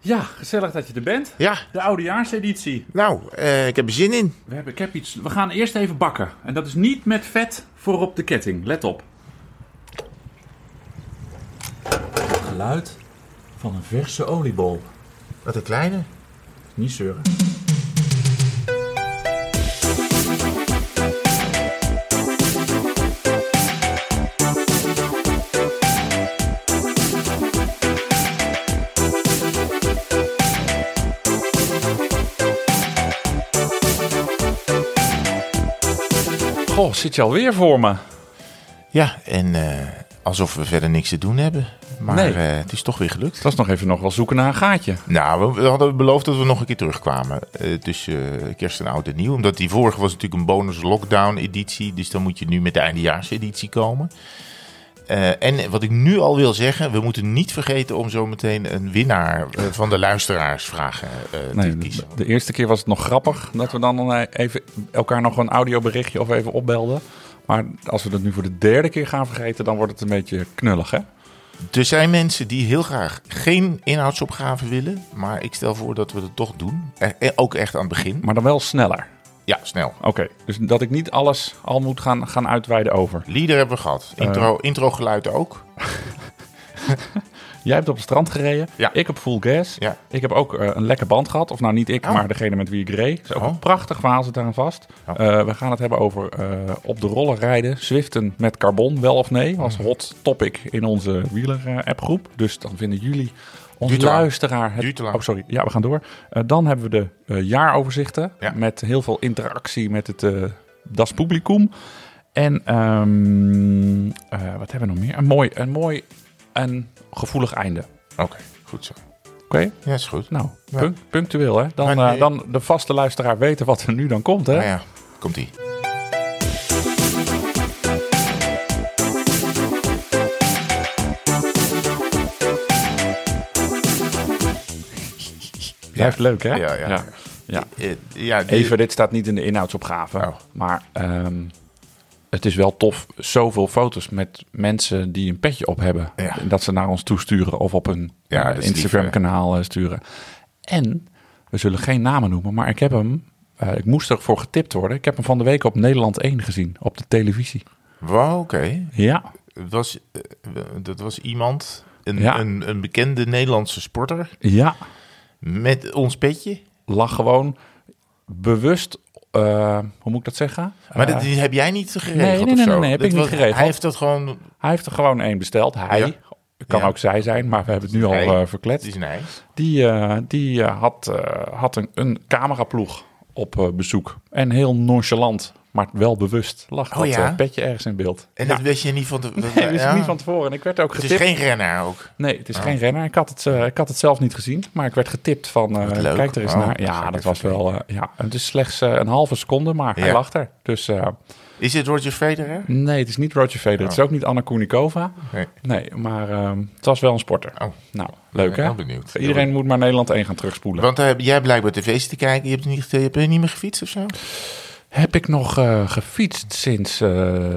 Ja, gezellig dat je er bent. Ja, De oudejaarseditie. nou, eh, ik heb er zin in. We, hebben, ik heb iets. We gaan eerst even bakken. En dat is niet met vet voor op de ketting. Let op. Het geluid van een verse oliebol. Wat een kleine. Niet zeuren. Zit je alweer voor me? Ja, en eh, alsof we verder niks te doen hebben. Maar Nee. eh, het is toch weer gelukt. Het was nog even nog wel zoeken naar een gaatje. Nou, we, we hadden beloofd dat we nog een keer terugkwamen. tussen eh, kerst en oud en nieuw. Omdat die vorige was natuurlijk een bonus lockdown editie. Dus dan moet je nu met de eindejaarseditie komen. Eh, en wat ik nu al wil zeggen, we moeten niet vergeten om zo meteen een winnaar eh, van de luisteraarsvragen Nee, te kiezen. de eerste keer was het nog grappig dat we dan even elkaar nog een audioberichtje of even opbelden. Maar als we dat nu voor de derde keer gaan vergeten, dan wordt het een beetje knullig, hè? Er zijn mensen die heel graag geen inhoudsopgave willen. Maar ik stel voor dat we het toch doen. Ook echt aan het begin. Maar dan wel sneller. Ja, snel. Oké, dus dat ik niet alles al moet gaan, gaan uitweiden over. Lieder hebben we gehad. Intro, intro geluid ook. Jij hebt op het strand gereden, Ja. ik op full gas. Ja. Ik heb ook eh, een lekke band gehad. Of nou, niet ik, Oh. maar degene met wie ik reed. is ook Oh. een prachtig verhaal zit daaraan vast. Oh. Eh, we gaan het hebben over eh, op de rollen rijden. Zwiften met carbon, wel of nee. Was hot topic in onze wieler-appgroep. Dus dan vinden jullie, onze Duurt luisteraar... Het, Duurt. Oh, sorry. Ja, we gaan door. Eh, dan hebben we de eh, jaaroverzichten. Ja. Met heel veel interactie met het eh Das Publicum. En ehm, eh, wat hebben we nog meer? Een mooi, een mooi en gevoelig einde. Oké, goed zo. Oké? Ja, is goed. Nou, Ja. punctueel hè. Dan, nee. dan de vaste luisteraar weten wat er nu dan komt hè. Nou ja, komt Blijft leuk hè. Ja, ja. ja. Ja. Eh, ja, die- Even, dit staat niet in de inhoudsopgave. Oh. Maar ehm, het is wel tof. Zoveel foto's met mensen die een petje op hebben. Ja. Dat ze naar ons toesturen of op een Ja, eh, dat is lief, Instagram kanaal eh, sturen. En, we zullen geen namen noemen, maar ik heb hem... eh, ik moest ervoor getipt worden. Ik heb hem van de week op Nederland 1 gezien. Op de televisie. Wow, oké. Ja, Het was, Dat was iemand, een, Ja. een, een bekende Nederlandse sporter, ja. Met ons petje. Lag gewoon bewust... eh, hoe moet ik dat zeggen? Maar dat die heb jij niet geregeld nee, nee, nee, zo? nee, nee, heb Dat ik niet geregeld. Hij heeft dat gewoon... Hij heeft er gewoon één besteld. Hij. Ja. Kan Ja. ook zij zijn, maar we hebben het nu al Hij. Het verkletst. is. Die, die had, had een, een cameraploeg op bezoek. En heel nonchalant, maar wel bewust, lag Oh dat ja? eh, petje ergens in beeld. En Ja. dat wist je niet van... Nee, wist ja? niet van tevoren. En ik werd ook Het is getipt. geen renner ook. Nee, het is geen renner. Ik had, het, eh, ik had het zelf niet gezien, maar ik werd getipt van... eh, kijk er eens Oh, naar. Ja, dat was wel... ja, het is slechts een halve seconde, maar hij lag er. Dus Is dit Roger Federer? nee, het is niet Roger Federer. Het is ook niet Anna Kournikova. Nee. Nee, maar ehm, het was wel een sporter. Oh, Nou, leuk ik hè? benieuwd. Iedereen moet maar Nederland 1 gaan terugspoelen. Want jij blijkbaar tv te kijken. Je hebt niet, je hebt niet meer gefietst of zo? Heb ik nog eh, gefietst sinds eh,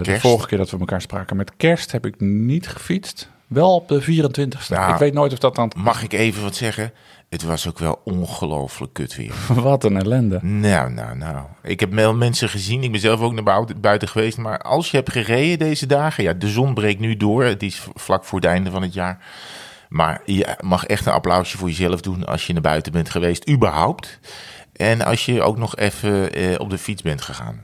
de vorige keer dat we elkaar spraken? Met kerst heb ik niet gefietst. Wel op de 24ste. Ja. Ik weet nooit of dat dan... Mag ik even wat zeggen? Het was ook wel ongelooflijk kut weer. Wat een ellende. Nou, nou, nou. Ik heb wel mensen gezien. Ik ben zelf ook naar buiten, buiten geweest. Maar als je hebt gereden deze dagen... Ja, de zon breekt nu door. Het is vlak voor het einde van het jaar. Maar je mag echt een applausje voor jezelf doen... als je naar buiten bent geweest, überhaupt. En als je ook nog even eh, op de fiets bent gegaan.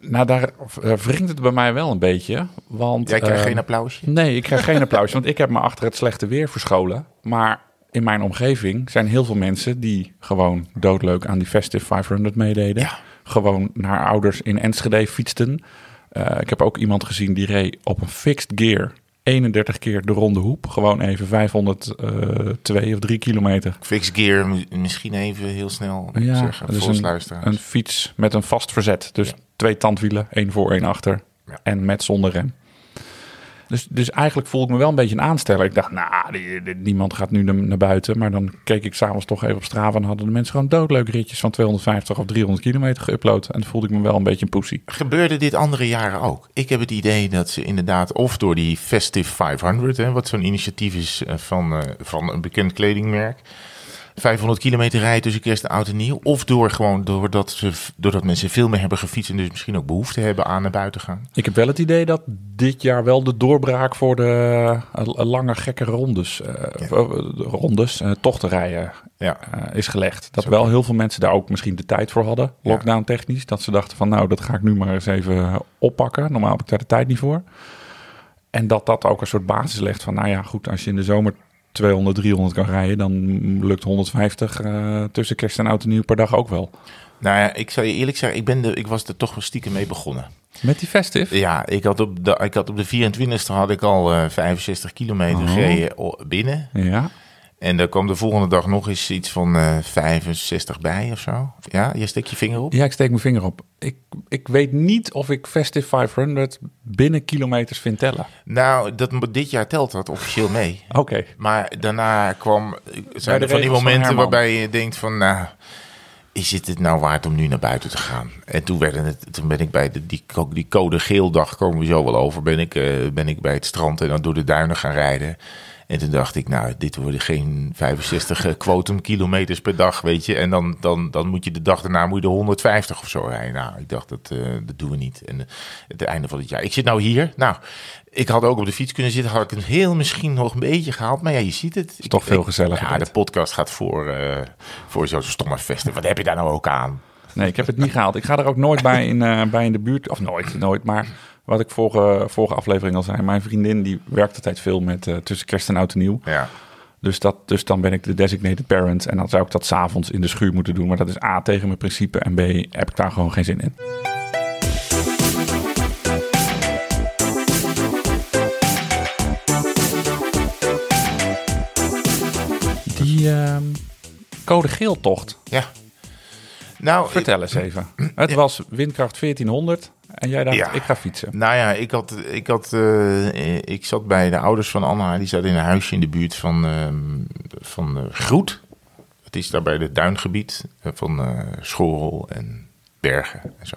Nou, daar eh, wringt het bij mij wel een beetje. Want, Jij krijgt eh, geen applausje? Nee, ik krijg geen applaus. Want ik heb me achter het slechte weer verscholen. Maar in mijn omgeving zijn heel veel mensen die gewoon doodleuk aan die Festive 500 meededen. Ja. Gewoon naar ouders in Enschede fietsten. Eh, ik heb ook iemand gezien die reed op een fixed gear 31 keer de ronde hoep. Gewoon even 502 of 3 kilometer. Fix gear, misschien even heel snel Ja, zeggen. ons een, een fiets met een vast verzet. Dus twee tandwielen, één voor, één achter. Ja. En met zonder rem. Dus, dus eigenlijk voelde ik me wel een beetje een aansteller. Ik dacht, nou, niemand gaat nu naar, buiten. Maar dan keek ik s'avonds toch even op Strava... en hadden de mensen gewoon doodleuke ritjes van 250 of 300 kilometer geüpload. En voelde ik me wel een beetje een poesie. Gebeurde dit andere jaren ook? Ik heb het idee dat ze inderdaad, of door die Festive 500, hè, wat zo'n initiatief is eh, van, eh, van een bekend kledingmerk, 500 kilometer rijden tussen kerst en oud en nieuw. Of door gewoon doordat, ze, doordat mensen veel meer hebben gefietst en dus misschien ook behoefte hebben aan naar buiten gaan. Ik heb wel het idee dat dit jaar wel de doorbraak voor de eh, lange gekke rondes, eh, rondes eh, tochten rijden Ja. is gelegd. Dat wel heel veel mensen daar ook misschien de tijd voor hadden, lockdown technisch. Dat ze dachten van nou, dat ga ik nu maar eens even oppakken. Normaal heb ik daar de tijd niet voor. En dat dat ook een soort basis legt van nou ja, goed, als je in de zomer 200, 300 kan rijden, dan lukt 150 eh, tussen kerst en oud en nieuw per dag ook wel. Nou ja, ik zal je eerlijk zeggen, ik, ben de, ik was er toch wel stiekem mee begonnen. Met die festive? Ja, ik had op de, ik had op de 24e had ik al eh 65 kilometer Oh. gereden binnen. Ja. En daar kwam de volgende dag nog eens iets van eh 65 bij of zo. Ja, je steekt je vinger op. Ja, ik steek mijn vinger op. Ik, ik weet niet of ik Festive 500 binnen kilometers vind tellen. Nou, dat, dit jaar telt dat officieel mee. Oké. Maar daarna kwam, zijn er van die van momenten waarbij je denkt van, nou, is het het nou waard om nu naar buiten te gaan? En toen, werden het, toen ben ik bij de, die, die code geel dag, komen we zo wel over, ben ik, eh, ben ik bij het strand en dan door de duinen gaan rijden. En toen dacht ik, nou, dit worden geen 65 eh, quotum kilometers per dag, weet je. En dan, dan, dan moet je de dag daarna moet je de 150 of zo rijden. Nou, ik dacht, dat, eh, dat doen we niet. En eh, het einde van het jaar. Ik zit nou hier. Nou, ik had ook op de fiets kunnen zitten. Had ik het heel misschien nog een beetje gehaald. Maar ja, je ziet het. Is toch veel gezelliger Ja, de podcast gaat voor, eh, voor zo'n stomme festen. Wat heb je daar nou ook aan? Nee, ik heb het niet gehaald. Ik ga er ook nooit bij in, eh, bij in de buurt. Of nooit, nooit. Maar wat ik vorige, vorige aflevering al zei. Mijn vriendin die werkt altijd veel met eh, tussen kerst en oud en nieuw. Ja. Dus, dat, dus dan ben ik de designated parent. En dan zou ik dat s'avonds in de schuur moeten doen. Maar dat is A, tegen mijn principe. En B, heb ik daar gewoon geen zin in. Die ehm, code geel tocht. ja. Nou, ik- Vertel eens even. Het was windkracht 1400 en jij dacht, Ja. ik ga fietsen. Nou ja, ik, had, ik, had, eh, ik zat bij de ouders van Anna. Die zaten in een huisje in de buurt van, ehm, van eh, Groet. Het is daar bij het duingebied eh, van eh Schorrel en Bergen en zo.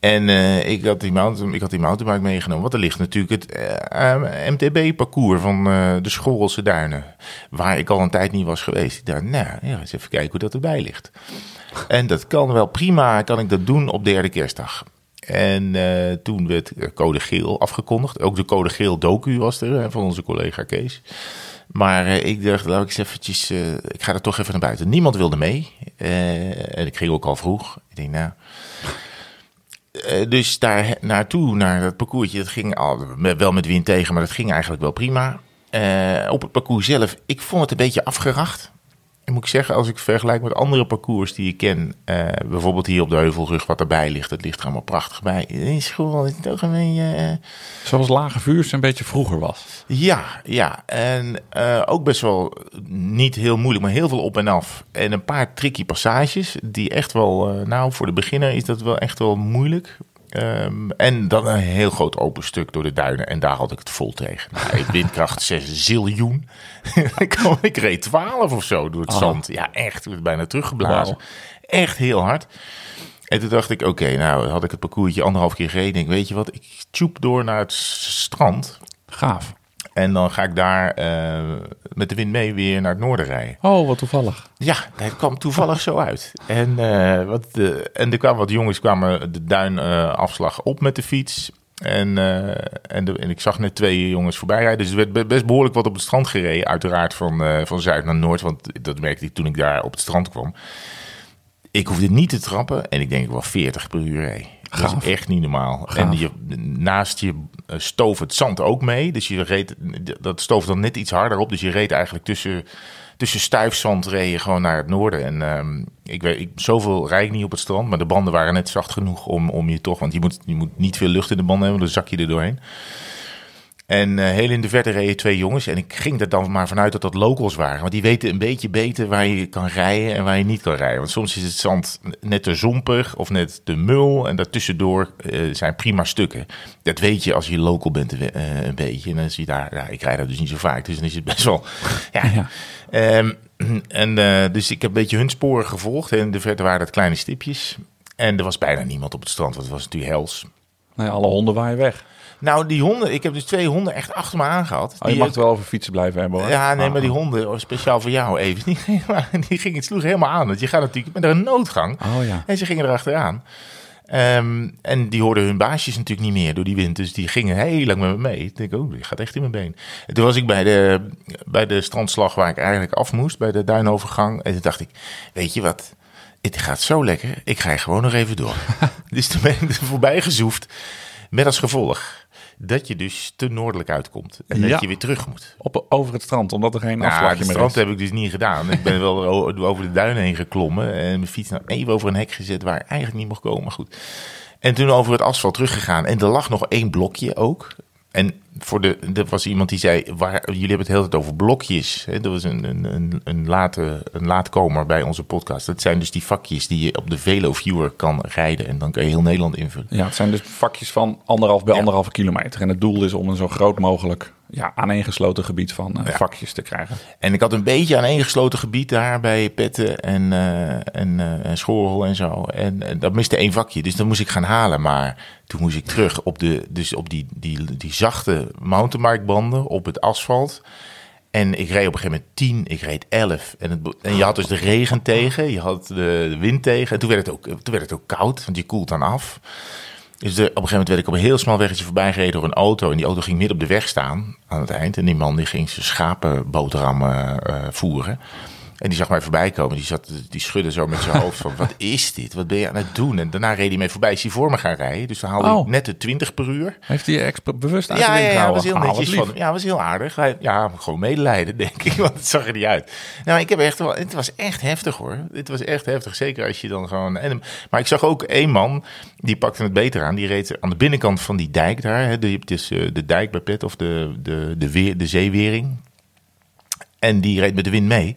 En ik, had die mountain, ik had die mountainbike meegenomen. Want er ligt natuurlijk het MTB-parcours van de Schorrelse duinen. Waar ik al een tijd niet was geweest. Ik dacht, nou ja, eens even kijken hoe dat erbij ligt. En dat kan wel prima, kan ik dat doen op derde kerstdag. En eh, toen werd eh, code geel afgekondigd. Ook de code geel docu was er eh, van onze collega Kees. Maar eh, ik dacht, laat ik eens eventjes, ik ga er toch even naar buiten. Niemand wilde mee. En ik ging ook al vroeg. Ik denk, nou... Dus daar naartoe, naar dat parcoursje, dat ging al, wel met wind tegen, maar dat ging eigenlijk wel prima. Op het parcours zelf, ik vond het een beetje afgeracht. Moet ik zeggen, als ik vergelijk met andere parcours die ik ken, eh, bijvoorbeeld hier op de Heuvelrug, wat erbij ligt, dat ligt er allemaal prachtig bij. Is gewoon is toch een beetje. eh, Zoals Lage Vuurs een beetje vroeger was. ja, ja. En eh, ook best wel niet heel moeilijk, maar heel veel op en af. En een paar tricky passages die echt wel, nou voor de beginner is dat wel echt wel moeilijk. Ehm, en dan een heel groot open stuk door de duinen. En daar had ik het vol tegen. Nou, windkracht 6 ziljoen. ik, reed 12 of zo door het Ah. zand. Ja, echt. Ik werd bijna teruggeblazen. Echt heel hard. En toen dacht ik, oké, nou had ik het parcoursje anderhalf keer gereden. Ik weet je wat, ik tjoep door naar het strand. Gaaf. En dan ga ik daar eh, met de wind mee weer naar het noorden rijden. Oh, wat toevallig. Ja, dat kwam toevallig zo uit. En, eh, wat, en er kwamen wat jongens kwamen de duinafslag op met de fiets. En, eh, en, de, en ik zag net twee jongens voorbij rijden. Dus er werd be- best behoorlijk wat op het strand gereden. Uiteraard van, eh, van zuid naar noord. Want dat merkte ik toen ik daar op het strand kwam. Ik hoefde niet te trappen. En ik denk wel 40 per uur Dat is echt niet normaal. Gaaf. En je, naast je eh, stoof het zand ook mee. Dus je reed, dat stoof dan net iets harder op. Dus je reed eigenlijk tussen, tussen stuifzand reed je gewoon naar het noorden. En ehm, ik weet, ik, zoveel rijd ik niet op het strand. Maar de banden waren net zacht genoeg om, om je toch... Want je moet, je moet niet veel lucht in de banden hebben, dan zak je er doorheen. En eh, heel in de verte reden twee jongens. En ik ging er dan maar vanuit dat dat locals waren. Want die weten een beetje beter waar je kan rijden en waar je niet kan rijden. Want soms is het zand net te zompig of net te mul. En daartussendoor eh zijn prima stukken. Dat weet je als je local bent eh, een beetje. En dan zie je daar, ja, ik rijd daar dus niet zo vaak. Dus dan is het best wel... Ja, Ja. Ehm, en dus ik heb een beetje hun sporen gevolgd. En in de verte waren dat kleine stipjes. En er was bijna niemand op het strand, want het was natuurlijk hels. Ja, alle honden waaien weg. Nou, die honden, ik heb dus twee honden echt achter me aangehad. Oh, je Die- mag het wel over fietsen blijven hebben hoor. Ja, nee, Ah, maar die honden, oh, speciaal voor jou even, die die gingen, het sloeg helemaal aan. Want je gaat natuurlijk met een noodgang. Oh ja. En ze gingen erachteraan. Ehm en die hoorden hun baasjes natuurlijk niet meer door die wind. Dus die gingen heel lang met me mee. Ik denk, oh, die gaat echt in mijn been. En toen was ik bij de, bij de strandslag waar ik eigenlijk af moest, bij de duinovergang. En toen dacht ik, weet je wat, het gaat zo lekker. Ik ga gewoon nog even door. dus toen ben ik er voorbij gezoefd. Met als gevolg dat je dus te noordelijk uitkomt. En Ja. dat je weer terug moet. Op, over het strand, omdat er geen Nou, afslagje het meer strand is. heb ik dus niet gedaan. Ik ben wel over de duinen heen geklommen en mijn fiets nou even over een hek gezet waar ik eigenlijk niet mocht komen. Maar goed. En toen over het asfalt teruggegaan. En er lag nog één blokje ook. En voor de, er was iemand die zei, waar, jullie hebben het de hele tijd over blokjes. Hè? Dat was een, een, een, een, late, een laatkomer bij onze podcast. Dat zijn dus die vakjes die je op de VeloViewer kan rijden. En dan kan je heel Nederland invullen. Ja, het zijn dus vakjes van anderhalf bij Ja. anderhalve kilometer. En het doel is om een zo groot mogelijk ja, aaneengesloten gebied van eh, Ja. vakjes te krijgen. En ik had een beetje aan één gesloten gebied daar bij Petten en, eh en, eh, en Schorrel en zo. En, dat miste één vakje, dus dat moest ik gaan halen. Maar toen moest ik terug op, de, dus op die, die, die zachte mountainbikebanden op het asfalt. En ik reed op een gegeven moment 10, ik reed 11. En, het, en je had dus de regen tegen, je had de, de wind tegen. En toen werd, het ook, toen werd het ook koud, want je koelt dan af. Dus de, op een gegeven moment werd ik op een heel smal weggetje voorbij gereden door een auto. En die auto ging midden op de weg staan aan het eind. En die man die ging zijn schapenboterham eh, eh, voeren. En die zag mij voorbij komen. Die, zat, die schudde zo met zijn hoofd van, wat is dit? Wat ben je aan het doen? En daarna reed hij mee voorbij. Is hij voor me gaan rijden. Dus dan haalde Oh. net de 20 per uur. Heeft hij je extra bewust uit de Ja, wind ja, ja, was heel Ah, netjes lief. van hem. Ja, was heel aardig. Hij- Ja, gewoon medelijden, denk ik, want het zag er niet uit. Nou, ik heb echt wel, het was echt heftig hoor. Het was echt heftig, zeker als je dan gewoon... En, maar ik zag ook één man, die pakte het beter aan. Die reed aan de binnenkant van die dijk daar. Hè, de, het is eh, de dijk bij Pet of de, de, de, weer, de zeewering. En die reed met de wind mee.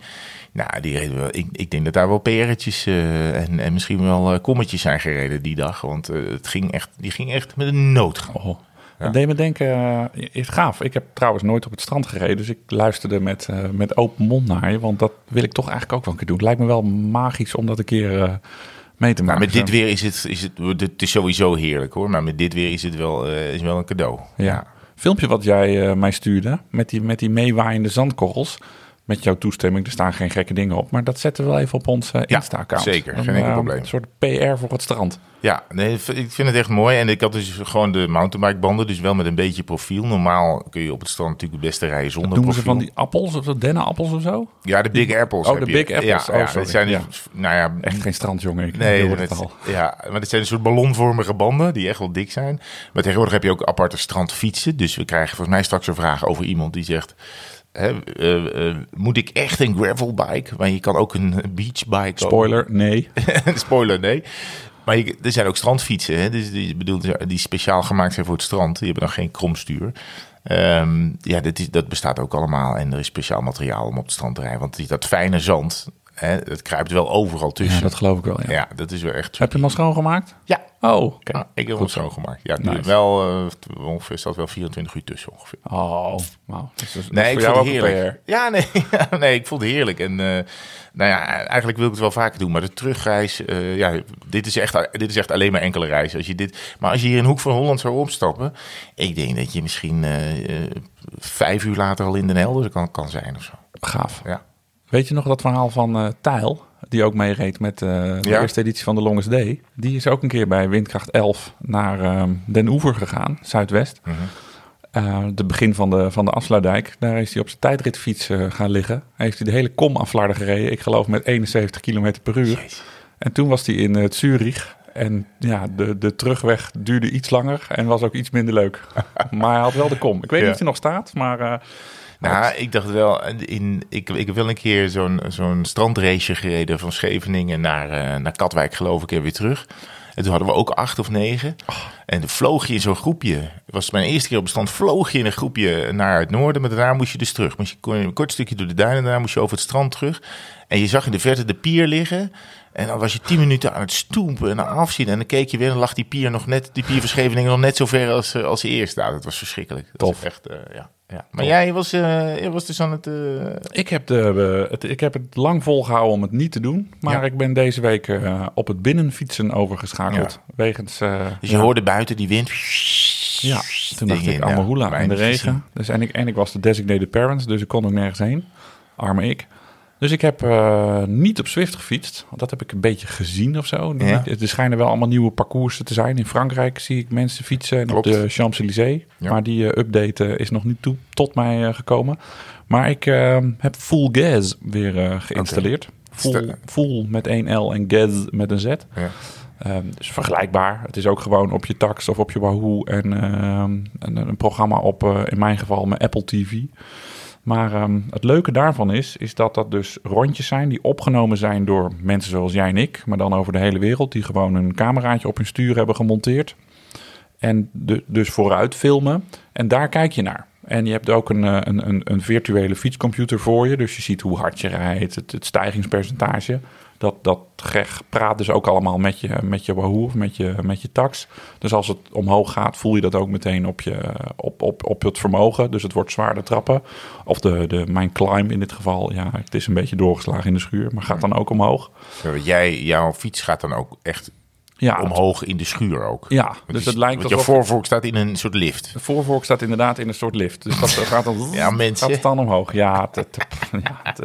Nou, die reden wel, ik, ik denk dat daar wel PR'tjes eh, en, en misschien wel eh, kommetjes zijn gereden die dag. Want eh, het ging echt, die ging echt met een noodgang. Oh. Dat deed me denken, is gaaf. Ik heb trouwens nooit op het strand gereden, dus ik luisterde met, met open mond naar je. Want dat wil ik toch eigenlijk ook wel een keer doen. Het lijkt me wel magisch om dat een keer mee te Maar maken. met dit weer is het, is het, het is sowieso heerlijk hoor. Maar met dit weer is het wel, is wel een cadeau. Ja. Filmpje wat jij mij stuurde, met die, met die meewaaiende zandkorrels. Met jouw toestemming, er staan geen gekke dingen op. Maar dat zetten we wel even op ons eh, Ja, Insta-account. zeker. Dan, Geen enkel eh, probleem. Een soort PR voor het strand. Ja, nee, ik vind het echt mooi. En ik had dus gewoon de mountainbikebanden, dus wel met een beetje profiel. Normaal kun je op het strand natuurlijk het beste rijden zonder Doen ze profiel. van die appels of dennenappels of zo? Ja, de Big Apples. Oh, de je. Big Apples. Ja, Oh, ja, dat zijn dus, Ja. nou ja, Echt geen strandjongen. Ik Nee, het het, al. ja, maar het zijn een soort ballonvormige banden die echt wel dik zijn. Maar tegenwoordig heb je ook aparte strandfietsen. Dus we krijgen volgens mij straks een vraag over iemand die zegt... Hè, eh, eh, moet ik echt een gravelbike? Maar je kan ook een beachbike. Spoiler, nee. Spoiler, nee. Maar je- er zijn ook strandfietsen, hè? Dus die, bedoel, die speciaal gemaakt zijn voor het strand. Die hebben dan geen kromstuur. Ehm, ja, dat, is, dat bestaat ook allemaal. En er is speciaal materiaal om op het strand te rijden. Want die- dat fijne zand, hè, het kruipt wel overal tussen. Ja, dat geloof ik wel, ja. Ja, dat is wel echt Heb je hem al schoongemaakt? Ja, Oh, oké. Ah, ik heb hem schoongemaakt. Ja, Nice. duurt wel uh, ongeveer staat wel 24 uur tussen ongeveer. Oh. Dus, dus Nee, ik vond het heerlijk. Ja, nee, ja, nee, ik vond het heerlijk. En eh, nou ja, eigenlijk wil ik het wel vaker doen. Maar de terugreis, eh, ja, dit is, echt, dit is echt alleen maar enkele reizen. Als je dit, maar als je hier in Hoek van Holland zou opstappen, ik denk dat je misschien eh, eh, vijf uur later al in Den Helder kan, kan zijn of zo. Gaaf. Ja. Weet je nog dat verhaal van eh Tijl, die ook meereed met eh, de Ja. eerste editie van de Longest Day? Die is ook een keer bij windkracht 11 naar ehm, Den Oever gegaan, zuidwest. Mhm. Eh, de begin van de, van de Afsluitdijk. Daar is hij op zijn tijdritfiets eh, gaan liggen. Heeft hij de hele kom aan Flarden gereden. Ik geloof met 71 km per uur. Jezus. En toen was hij in Zurich. En ja, de, de terugweg duurde iets langer en was ook iets minder leuk. maar hij had wel de kom. Ik weet Ja. niet of hij nog staat, maar... eh, Nou, ik dacht wel, in, ik, ik heb wel een keer zo'n zo'n strandrace gereden van Scheveningen naar, eh, naar Katwijk, geloof ik, en weer terug. En toen hadden we ook acht of negen. En toen vloog je in zo'n groepje. Het was mijn eerste keer op bestand. Vloog je in een groepje naar het noorden. Maar daarna moest je dus terug. Moest je een kort stukje door de duinen. Daarna moest je over het strand terug. En je zag in de verte de pier liggen. En dan was je tien minuten aan het stoempen en aan afzien. En dan keek je weer en lag die pier nog net, die pier nog net zo ver als, eh, als eerst. Nou, dat was verschrikkelijk. Dat Tof. echt, eh, ja. Ja. Maar jij was, eh, jij was dus aan het... eh, Ik heb, de, eh, het, ik heb het lang volgehouden om het niet te doen. Maar Ja. ik ben deze week eh, op het binnenfietsen overgeschakeld. Wegens... eh, Dus je ja, hoorde buiten die wind. Ja. Toen dacht ik, allemaal hoela in de regen. Dus, en, ik, en ik was de designated parent, dus ik kon ook nergens heen. Arme ik. Dus ik heb uh, niet op Swift gefietst. Want dat heb ik een beetje gezien of zo. Ja. Er schijnen wel allemaal nieuwe parcoursen te zijn. In Frankrijk zie ik mensen fietsen en op de Champs-Élysées. Ja. Maar die eh, update eh, is nog niet toe, tot mij eh, gekomen. Maar ik eh, heb Full Gas weer eh, geïnstalleerd. Full, Stel- full met één L en Gas met een Z. Ja. Ehm, dus vergelijkbaar. Het is ook gewoon op je tax of op je Wahoo en ehm, een, een programma op, eh, in mijn geval, mijn Apple TV. Maar ehm, het leuke daarvan is, is dat dat dus rondjes zijn die opgenomen zijn door mensen zoals jij en ik, maar dan over de hele wereld, die gewoon een cameraatje op hun stuur hebben gemonteerd. En dus vooruit filmen. En daar kijk je naar. En je hebt ook een, eh, een, een, een virtuele fietscomputer voor je. Dus je ziet hoe hard je rijdt, het, het stijgingspercentage. Dat, dat Greg praat dus ook allemaal met je, met je Wahoo of met je, met je tax. Dus als het omhoog gaat, voel je dat ook meteen op, je, op, op, op het vermogen. Dus het wordt zwaarder trappen. Of de, de, mijn climb in dit geval, ja, het is een beetje doorgeslagen in de schuur. Maar gaat dan ook omhoog. Jij, jouw fiets gaat dan ook echt Ja, omhoog in de schuur ook. ja Want dus het lijkt want je alsof... voorvork staat in een soort lift. De voorvork staat inderdaad in een soort lift. Dus dat gaat dan, Ja, mensen. gaat het dan omhoog. Ja, ja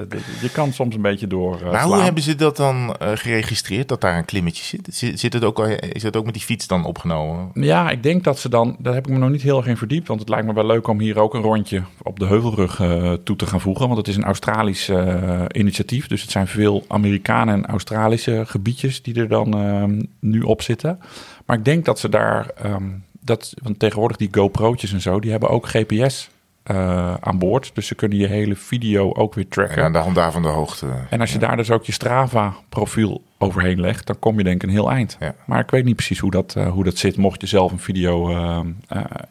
je kan soms een beetje door. eh, Maar hoe hebben ze dat dan eh, geregistreerd, dat daar een klimmetje zit? Zit, zit het ook, is dat ook met die fiets dan opgenomen? Ja, ik denk dat ze dan. Daar heb ik me nog niet heel erg in verdiept. Want het lijkt me wel leuk om hier ook een rondje op de heuvelrug eh, toe te gaan voegen. Want het is een Australisch initiatief. Dus het zijn veel Amerikanen en Australische gebiedjes die er dan nu op zitten. Maar ik denk dat ze daar. ehm, dat, want tegenwoordig die GoPro'tjes en zo, die hebben ook GPS eh, aan boord. Dus ze kunnen je hele video ook weer tracken. En aan de hand daarvan de hoogte. En als je daar dus ook je Strava-profiel overheen legt, dan kom je denk ik een heel eind. Ja. Maar ik weet niet precies hoe dat, eh, hoe dat zit, mocht je zelf een video eh,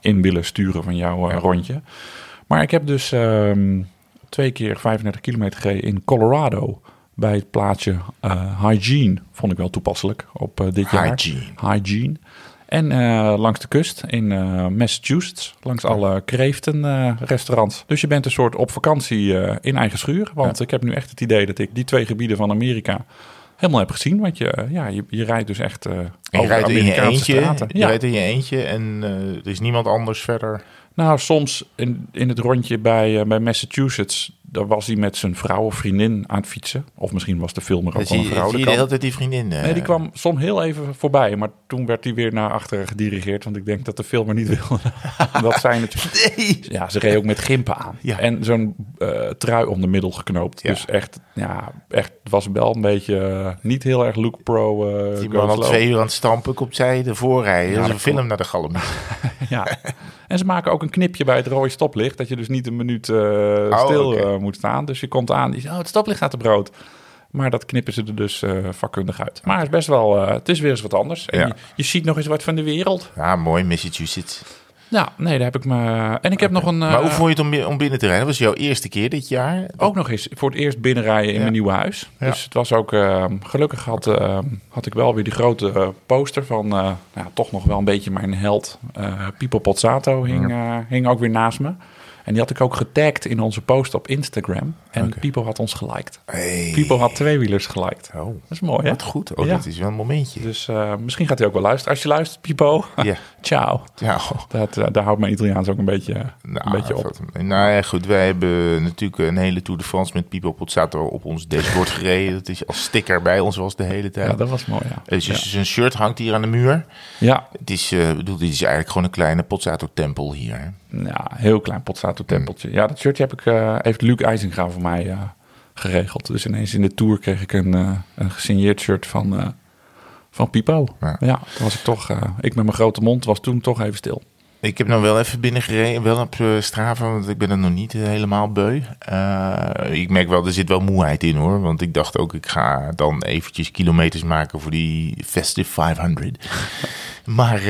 in willen sturen van jouw Ja. rondje. Maar ik heb dus ehm, twee keer 35 kilometer gereden in Colorado bij het plaatsje eh, Hygiene. Vond ik wel toepasselijk op eh, dit jaar. Hygiene. Hygiene. En eh, langs de kust in Massachusetts, langs alle kreeftenrestaurants. dus je bent een soort op vakantie in eigen schuur. Want ik heb nu echt het idee dat ik die twee gebieden van Amerika helemaal heb gezien. Want je, ja, je, je rijdt dus echt En je over rijdt in je eentje. straten. Je Ja. rijdt in je eentje en er is niemand anders verder. Nou, soms in, in het rondje bij, bij Massachusetts, daar was hij met zijn vrouw of vriendin aan het fietsen. Of misschien was de filmer ook wel zie een vrouw. zie je de hele tijd die vriendin. eh, Nee, die kwam soms heel even voorbij, maar toen werd hij weer naar achteren gedirigeerd. Want ik denk dat de filmer niet wilde. dat zijn. Nee. Ja, ze reed ook met gimpen aan. Ja. En zo'n eh, trui om de middel geknoopt. Ja. Dus echt, ja, echt, het was wel een beetje eh, niet heel erg look pro. Die man al twee uur aan het stampen, komt zij ervoor rijden. Ja, dat is dat een film naar de galm. Ja. En ze maken ook een knipje bij het rode stoplicht. Dat je dus niet een minuut eh, stil. Eh, moet staan. Dus je komt aan, die zegt, oh, het stoplicht staat te brood. Maar dat knippen ze er dus eh, vakkundig uit. Maar het is best wel, eh, het is weer eens wat anders. En Ja. je, je ziet nog eens wat van de wereld. Ja, mooi, Massachusetts. Nou, nee, daar heb ik me... En ik heb nog een... maar hoe vond je het om, om binnen te rijden? Dat was jouw eerste keer dit jaar. ook nog eens voor het eerst binnenrijden in Ja. mijn nieuwe huis. Ja. Dus het was ook... eh, gelukkig had, eh, had ik wel weer die grote poster van... nou, toch nog wel een beetje mijn held. Pipo Pozzato hing, hing ook weer naast me. En die had ik ook getagd in onze post op Instagram. En. Pipo had ons geliked. Hey. Pipo had tweewielers geliked. Oh, Dat is mooi, hè? wat goed. Oh, Ja. dat is wel een momentje. Dus eh, misschien gaat hij ook wel luisteren. Als je luistert, Pipo, Ja. ciao. Ja, Dat, eh, daar houdt mijn Italiaans ook een beetje, nou, een beetje op. nou ja, goed. Wij hebben natuurlijk een hele Tour de France met Pipo Pozzato op ons dashboard gereden. Dat is als sticker bij ons was de hele tijd. Ja, dat was mooi, ja. Dus zijn shirt hangt hier aan de muur. Ja, Het is, eh, bedoel, dit is eigenlijk gewoon een kleine Pozzato-tempel hier. hè. Ja, heel klein Potsato-tempeltje. Ja, dat shirtje heb ik, eh, heeft Luc IJzinga voor mij eh, geregeld. Dus ineens in de tour kreeg ik een, eh, een gesigneerd shirt van, van Pipo. Ja. Ja. toen was ik toch, ik met mijn grote mond was toen toch even stil. Ik heb nog wel even binnengereden, wel op Strava, want ik ben er nog niet helemaal beu. Ik merk wel, er zit wel moeheid in hoor. Want ik dacht ook, ik ga dan eventjes kilometers maken voor die Festive 500. maar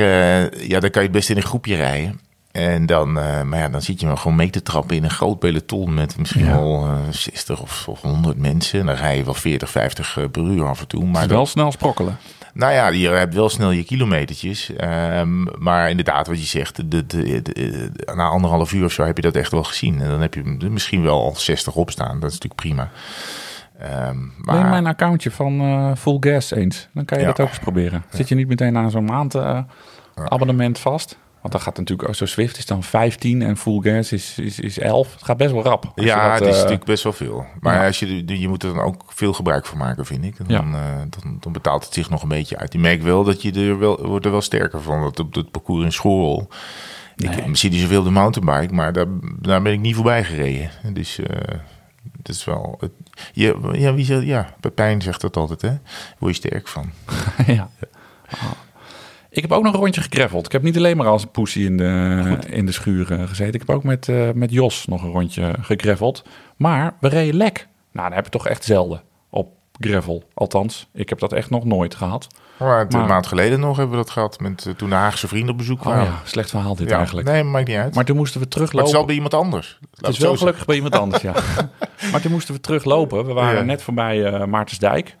ja, dan kan je best in een groepje rijden. En dan, eh, maar ja, dan zit je maar gewoon mee te trappen in een groot peloton met misschien Ja. wel eh, 60 of, of 100 mensen. En dan rij je wel 40, 50 per uur af en toe. Maar wel snel sprokkelen. nou ja, je hebt wel snel je kilometertjes. Ehm, maar inderdaad, wat je zegt, de, de, na anderhalf uur of zo heb je dat echt wel gezien. En dan heb je misschien wel al 60 op staan. Dat is natuurlijk prima. Ehm, maar Neem mijn accountje van eh, Full Gas eens. Dan kan je Ja. dat ook eens proberen. Zit je niet meteen aan zo'n maand eh, abonnement vast. Want dan gaat natuurlijk, zo Swift is dan 15 en Full Gas is, is, is 11. Het gaat best wel rap. Ja, dat, het is eh, natuurlijk best wel veel. Maar ja. als je, je moet er dan ook veel gebruik van maken, vind ik. En Ja. Dan, eh, dan, dan betaalt het zich nog een beetje uit. Je merkt wel dat je er wel, wordt er wel sterker van. Dat op het parcours in school. Nee. Ik zie niet zoveel de mountainbike, maar daar, daar ben ik niet voorbij gereden. Dus eh het is wel... Het, je, ja, wie zegt, ja, Pepijn zegt dat altijd, hè? Word je sterk van. ja. Ah. Ik heb ook nog een rondje gegraveld. Ik heb niet alleen maar als een poesie in de, in de schuur eh, gezeten. Ik heb ook met, eh, met Jos nog een rondje gegraveld. Maar we reden lek. Nou, dat heb je toch echt zelden op gravel. Althans, ik heb dat echt nog nooit gehad. Maar het- Maar- een maand geleden nog hebben we dat gehad. Met, eh, toen de Haagse vrienden op bezoek Oh waren. ja, slecht verhaal dit Ja, eigenlijk. Nee, maakt niet uit. Maar toen moesten we Maar het teruglopen. zal bij iemand anders. Laat Het is wel gelukkig bij iemand anders, ja. maar toen moesten we teruglopen. We waren Ja. net voorbij eh Maartensdijk.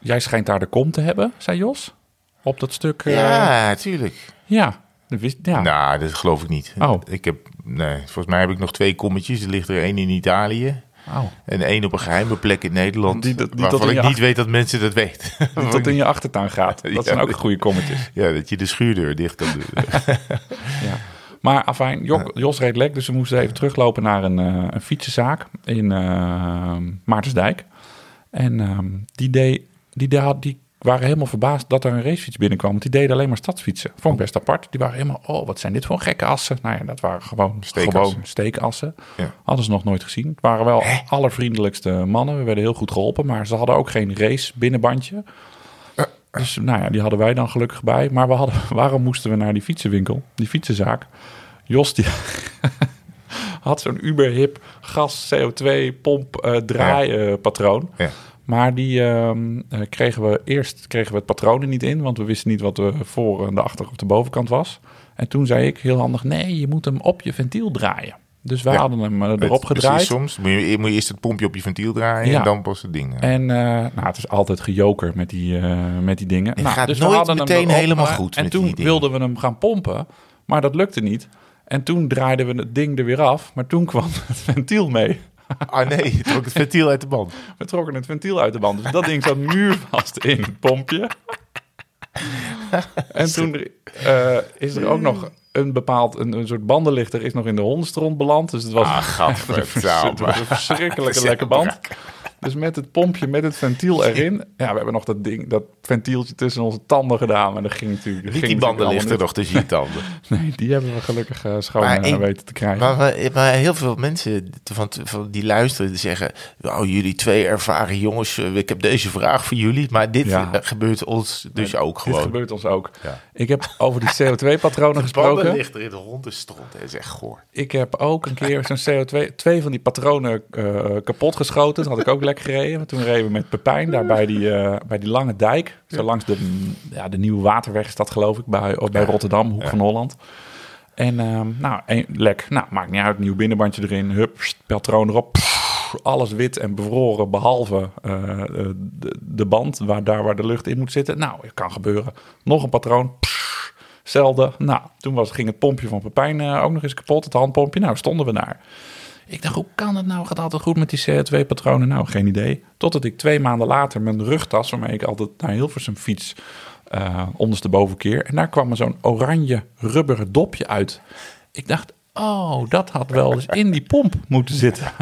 Jij schijnt daar de kom te hebben, zei Jos. Op dat stuk. eh, Ja, tuurlijk. ja. Dat wist, ja. Nou, dat geloof ik niet. Oh. Ik heb, nee, volgens mij heb ik nog twee kommetjes. Er ligt er één in Italië Oh. en één op een geheime plek in Nederland. Die- die tot waarvan in ik niet achter- weet dat mensen dat weten. Die tot in je achtertuin gaat. Dat Ja, zijn ook dat- goede kommetjes. ja, dat je de schuurdeur dicht kan doen. Ja. Maar afijn, Jo- Jos reed lek, dus we moesten even teruglopen naar een, eh, een fietsenzaak in eh, Maartensdijk. En ehm, die, deed, die, deed- die waren helemaal verbaasd dat er een racefiets binnenkwam. Want die deden alleen maar stadsfietsen. Vond ik best apart. Die waren helemaal, oh, wat zijn dit voor gekke assen? Nou ja, dat waren gewoon Steekassen. gewoon steekassen. Ja. Hadden ze nog nooit gezien. Het waren wel allervriendelijkste mannen. We werden heel goed geholpen, maar ze hadden ook geen race binnenbandje. Dus nou ja, die hadden wij dan gelukkig bij. Maar we hadden, waarom moesten we naar die fietsenwinkel, die fietsenzaak? Jos die had zo'n uberhip gas CO2 pomp eh draaipatroon. Ja. Maar die ehm, eh, kregen we eerst kregen we het patroon er niet in, want we wisten niet wat de voor en de achter of de bovenkant was. En toen zei ik heel handig: nee, je moet hem op je ventiel draaien. Dus wij Ja. hadden hem eh, Het- erop precies, gedraaid. soms moet je, moet je eerst het pompje op je ventiel draaien Ja. en dan pas het ding. En eh, nou, het is altijd gejoker met die, met die dingen. Het nou, gaat we nooit hadden hem meteen erop, helemaal goed En met toen wilden we hem gaan pompen, maar dat lukte niet. En toen draaiden we het ding er weer af, maar toen kwam het ventiel mee. Ah nee, je trok het ventiel uit de band. We trokken het ventiel uit de band. Dus dat ding zat muurvast in het pompje. En toen eh, is er ook nog een bepaald, een, een soort bandenlichter is nog in de hondenstront beland. Dus het was, Ah, echt een, het was een verschrikkelijke Dat is lekke heel band. Dus met het pompje, met het ventiel erin. Ja, we hebben nog dat ding, dat ventieltje tussen onze tanden gedaan. Maar dat ging natuurlijk dat Niet ging die bandenlichter allemaal nog tussen je tanden. niet. Nee, die hebben we gelukkig eh, schoon Maar eh, ik- weten te krijgen. Maar, maar, maar heel veel mensen van, van die luisteren die zeggen... Oh, jullie twee ervaren jongens, eh, ik heb deze vraag voor jullie. Maar dit Ja. eh, gebeurt ons dus ook Dit gewoon. gebeurt ons ook. Ja. Ik heb over die CO2-patronen gesproken. Bandenlichter in de hondenstront, dat is echt goor. Ik heb ook een keer zo'n CO2, twee van die patronen eh, kapot geschoten. Dat had ik ook gereden. Toen reden we met Pepijn daar bij die, eh, bij die lange dijk. Zo langs de, ja, de nieuwe waterweg is dat geloof ik, bij, bij Rotterdam, hoek Ja. van Holland. En ehm, nou, een, lek. Nou, maakt niet uit. Nieuw binnenbandje erin. Hup, patroon erop. Pff, alles wit en bevroren, behalve eh, eh, de, de band, waar, daar waar de lucht in moet zitten. Nou, het kan gebeuren. Nog een patroon. Pff, Zelfde. Nou, toen was, ging het pompje van Pepijn ook nog eens kapot. Het handpompje. Nou, stonden we daar. Ik dacht, hoe kan het nou? Gaat altijd goed met die CO2-patronen? Nou, geen idee. Totdat ik twee maanden later mijn rugtas, waarmee ik altijd naar Hilversum fiets, eh ondersteboven keer. En daar kwam er zo'n oranje rubberen dopje uit. Ik dacht, oh, dat had wel eens in die pomp moeten zitten.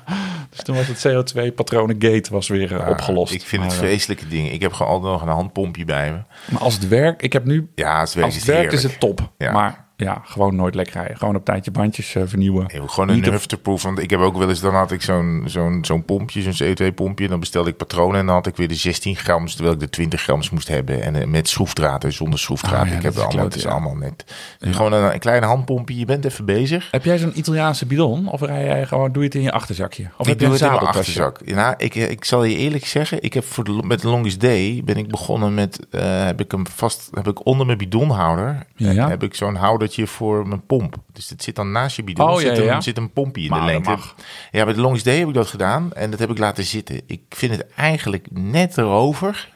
dus toen was het CO2-patronen-gate was weer eh, opgelost. Ik vind het Maar, eh, vreselijke dingen. Ik heb gewoon altijd nog een handpompje bij me. Maar als het werkt, ik heb nu, Ja, het werkt, als het werkt is het top. Ja. Maar ja, gewoon nooit lekker rijden. Gewoon op tijdje bandjes eh, vernieuwen. Nee, gewoon een nufterproof. Want ik heb ook wel eens, dan had ik zo'n zo'n zo'n pompje, zo'n CO2-pompje. Dan bestelde ik patronen en dan had ik weer de 16 grams, terwijl ik de 20 grams moest hebben. En eh, met schroefdraad en zonder schroefdraad. Oh ja, ik heb er allemaal, kloot, het is ja. allemaal net. Dus Gewoon een, een kleine handpompje, je bent even bezig. Heb jij zo'n Italiaanse bidon? Of rij jij gewoon, doe je het in je achterzakje? Of ik heb je doe een het in mijn achterzak. Nou, ik, eh, ik zal je eerlijk zeggen, ik heb voor de, met de Longest Day ben ik begonnen met, heb ik hem vast, heb ik onder mijn bidonhouder, heb ik zo'n houdertje voor mijn pomp. Dus het zit dan naast je bidon, Oh, ja, zit, een, ja. zit een pompje in Maar de lengte. Ja, met de Longest Day heb ik dat gedaan en dat heb ik laten zitten. Ik vind het eigenlijk net erover,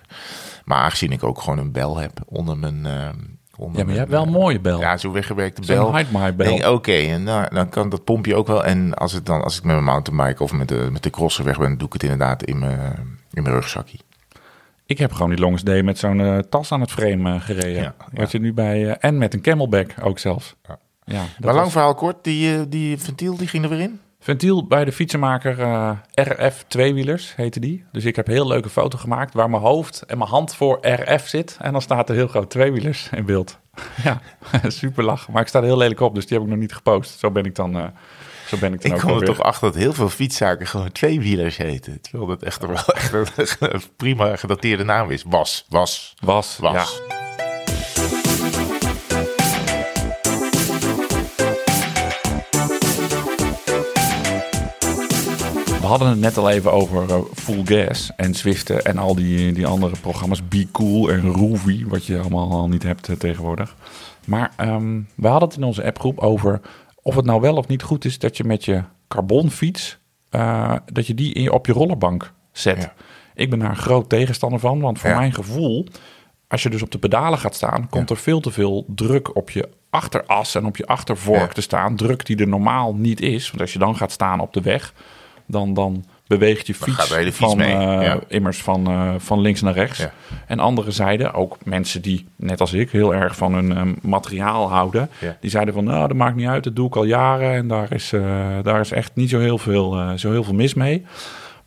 maar aangezien ik ook gewoon een bel heb onder mijn... onder Ja, maar je hebt wel een eh, mooie bel. Ja, zo'n weggewerkte bel. Zo'n bel. Oké, en nou, dan kan dat pompje ook wel. En als, het dan, als ik met mijn mountainbike of met de, met de crosser weg ben, doe ik het inderdaad in mijn, in mijn rugzakje. Ik heb gewoon die Longest Day met zo'n eh, tas aan het frame eh, gereden. Ja, Wat je nu bij... eh, en met een camelback ook zelfs. Ja. Ja, dat Maar lang was- verhaal kort, die, die ventiel die ging er weer in? Ventiel bij de fietsenmaker RF tweewielers heette die. Dus ik heb een heel leuke foto gemaakt waar mijn hoofd en mijn hand voor RF zit. En dan staat er heel groot tweewielers in beeld. ja, super lachen. Maar ik sta er heel lelijk op, dus die heb ik nog niet gepost. Zo ben ik dan, eh, zo ben ik dan Ik ook kom er toch achter dat heel veel fietszaken gewoon tweewielers heten. Terwijl dat echt wel echt een, prima gedateerde naam is. Was, was, Was, was. ja. We hadden het net al even over eh, Full Gas en Zwiften en al die, die andere programma's. Be Cool en Roovy, wat je allemaal al niet hebt eh, tegenwoordig. Maar ehm, we hadden het in onze appgroep over of het nou wel of niet goed is dat je met je carbonfiets, eh, dat je die in je, op je rollerbank zet. Ja. Ik ben daar een groot tegenstander van, want voor Ja. mijn gevoel, als je dus op de pedalen gaat staan, komt er veel te veel druk op je achteras en op je achtervork te staan. Druk die er normaal niet is. Want als je dan gaat staan op de weg, dan, dan beweegt je fiets, de van, mee, eh, ja. immers van, eh, van links naar rechts. Ja. En andere zeiden, ook mensen die, net als ik, heel erg van hun eh, materiaal houden. Ja. Die zeiden van, nou, dat maakt niet uit, dat doe ik al jaren. En daar is, eh, daar is echt niet zo heel, veel, zo heel veel mis mee.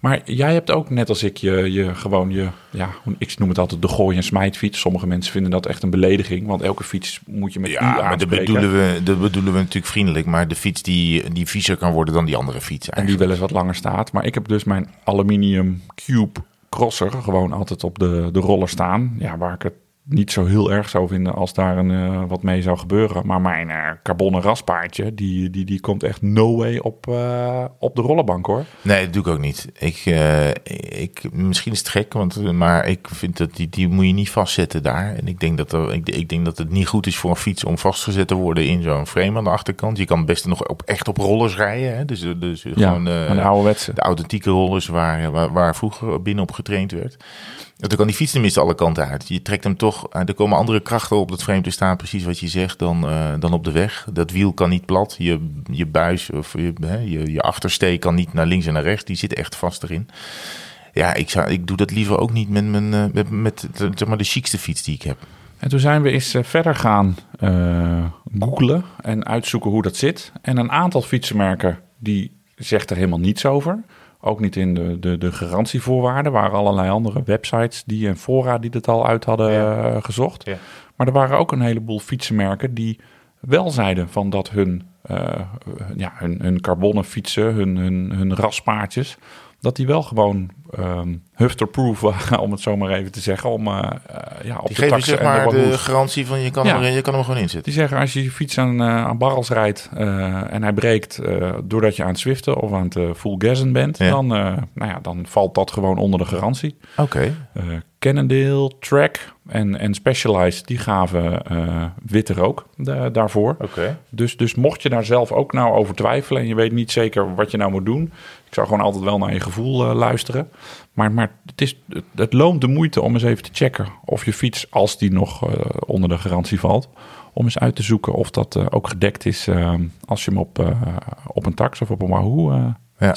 Maar jij hebt ook, net als ik, je, je gewoon je, ja, ik noem het altijd de gooi- en smijtfiets. Sommige mensen vinden dat echt een belediging, want elke fiets moet je met u Ja, maar dat bedoelen, we, dat bedoelen we natuurlijk vriendelijk. Maar de fiets die, die viezer kan worden dan die andere fiets En die wel eens wat langer staat. Maar ik heb dus mijn aluminium cube crosser gewoon altijd op de, de roller staan. Ja, waar ik het niet zo heel erg zou vinden als daar een, eh, wat mee zou gebeuren. Maar mijn eh carbonnen raspaardje, die, die, die komt echt no way op, eh, op de rollerbank hoor. Nee, dat doe ik ook niet. Ik, ik, misschien is het gek, want, maar ik vind dat die, die moet je niet vastzetten daar. En ik denk, dat er, ik, ik denk dat het niet goed is voor een fiets om vastgezet te worden in zo'n frame aan de achterkant. Je kan best nog op, echt op rollers rijden. Hè? Dus, dus Ja, gewoon een ouderwetse. de authentieke rollers waar, waar, waar vroeger binnen op getraind werd. Dan kan die fiets tenminste alle kanten uit. Je trekt hem toch, eh, er komen andere krachten op dat frame te staan, precies wat je zegt, dan, eh, dan op de weg. Dat wiel kan niet plat. Je, je buis of je, hè, je, je achtersteek kan niet naar links en naar rechts. Die zit echt vast erin. Ja, ik, zou, ik doe dat liever ook niet met, mijn, eh, met, met zeg maar de chicste fiets die ik heb. En toen zijn we eens verder gaan eh googlen en uitzoeken hoe dat zit. En een aantal fietsenmerken die zegt er helemaal niets over. Ook niet in de, de, de garantievoorwaarden. Er waren allerlei andere websites die en fora die het al uit hadden Ja. eh, gezocht. Ja. Maar er waren ook een heleboel fietsenmerken die wel zeiden van dat hun, eh, ja, hun, hun carbonnen fietsen, hun, hun, hun raspaardjes, dat die wel gewoon ehm hufterproof waren, om het zo maar even te zeggen. Om, eh, ja, op Die de geven zeg maar de garantie van je kan, Ja. je kan hem gewoon inzetten. Die zeggen als je je fiets aan, eh, aan barrels rijdt en hij breekt doordat je aan het zwiften of aan het full gassen bent, Ja. dan, nou ja, dan valt dat gewoon onder de garantie. Oké. Eh Cannondale, Track en, en Specialized, die gaven eh witte rook da- daarvoor. Oké. Dus, dus mocht je daar zelf ook nou over twijfelen en je weet niet zeker wat je nou moet doen, zou gewoon altijd wel naar je gevoel eh, luisteren. Maar, maar het, is, het, het loont de moeite om eens even te checken of je fiets, als die nog eh, onder de garantie valt, om eens uit te zoeken of dat eh, ook gedekt is als je hem op, op een tax of op een Wahoo Ja.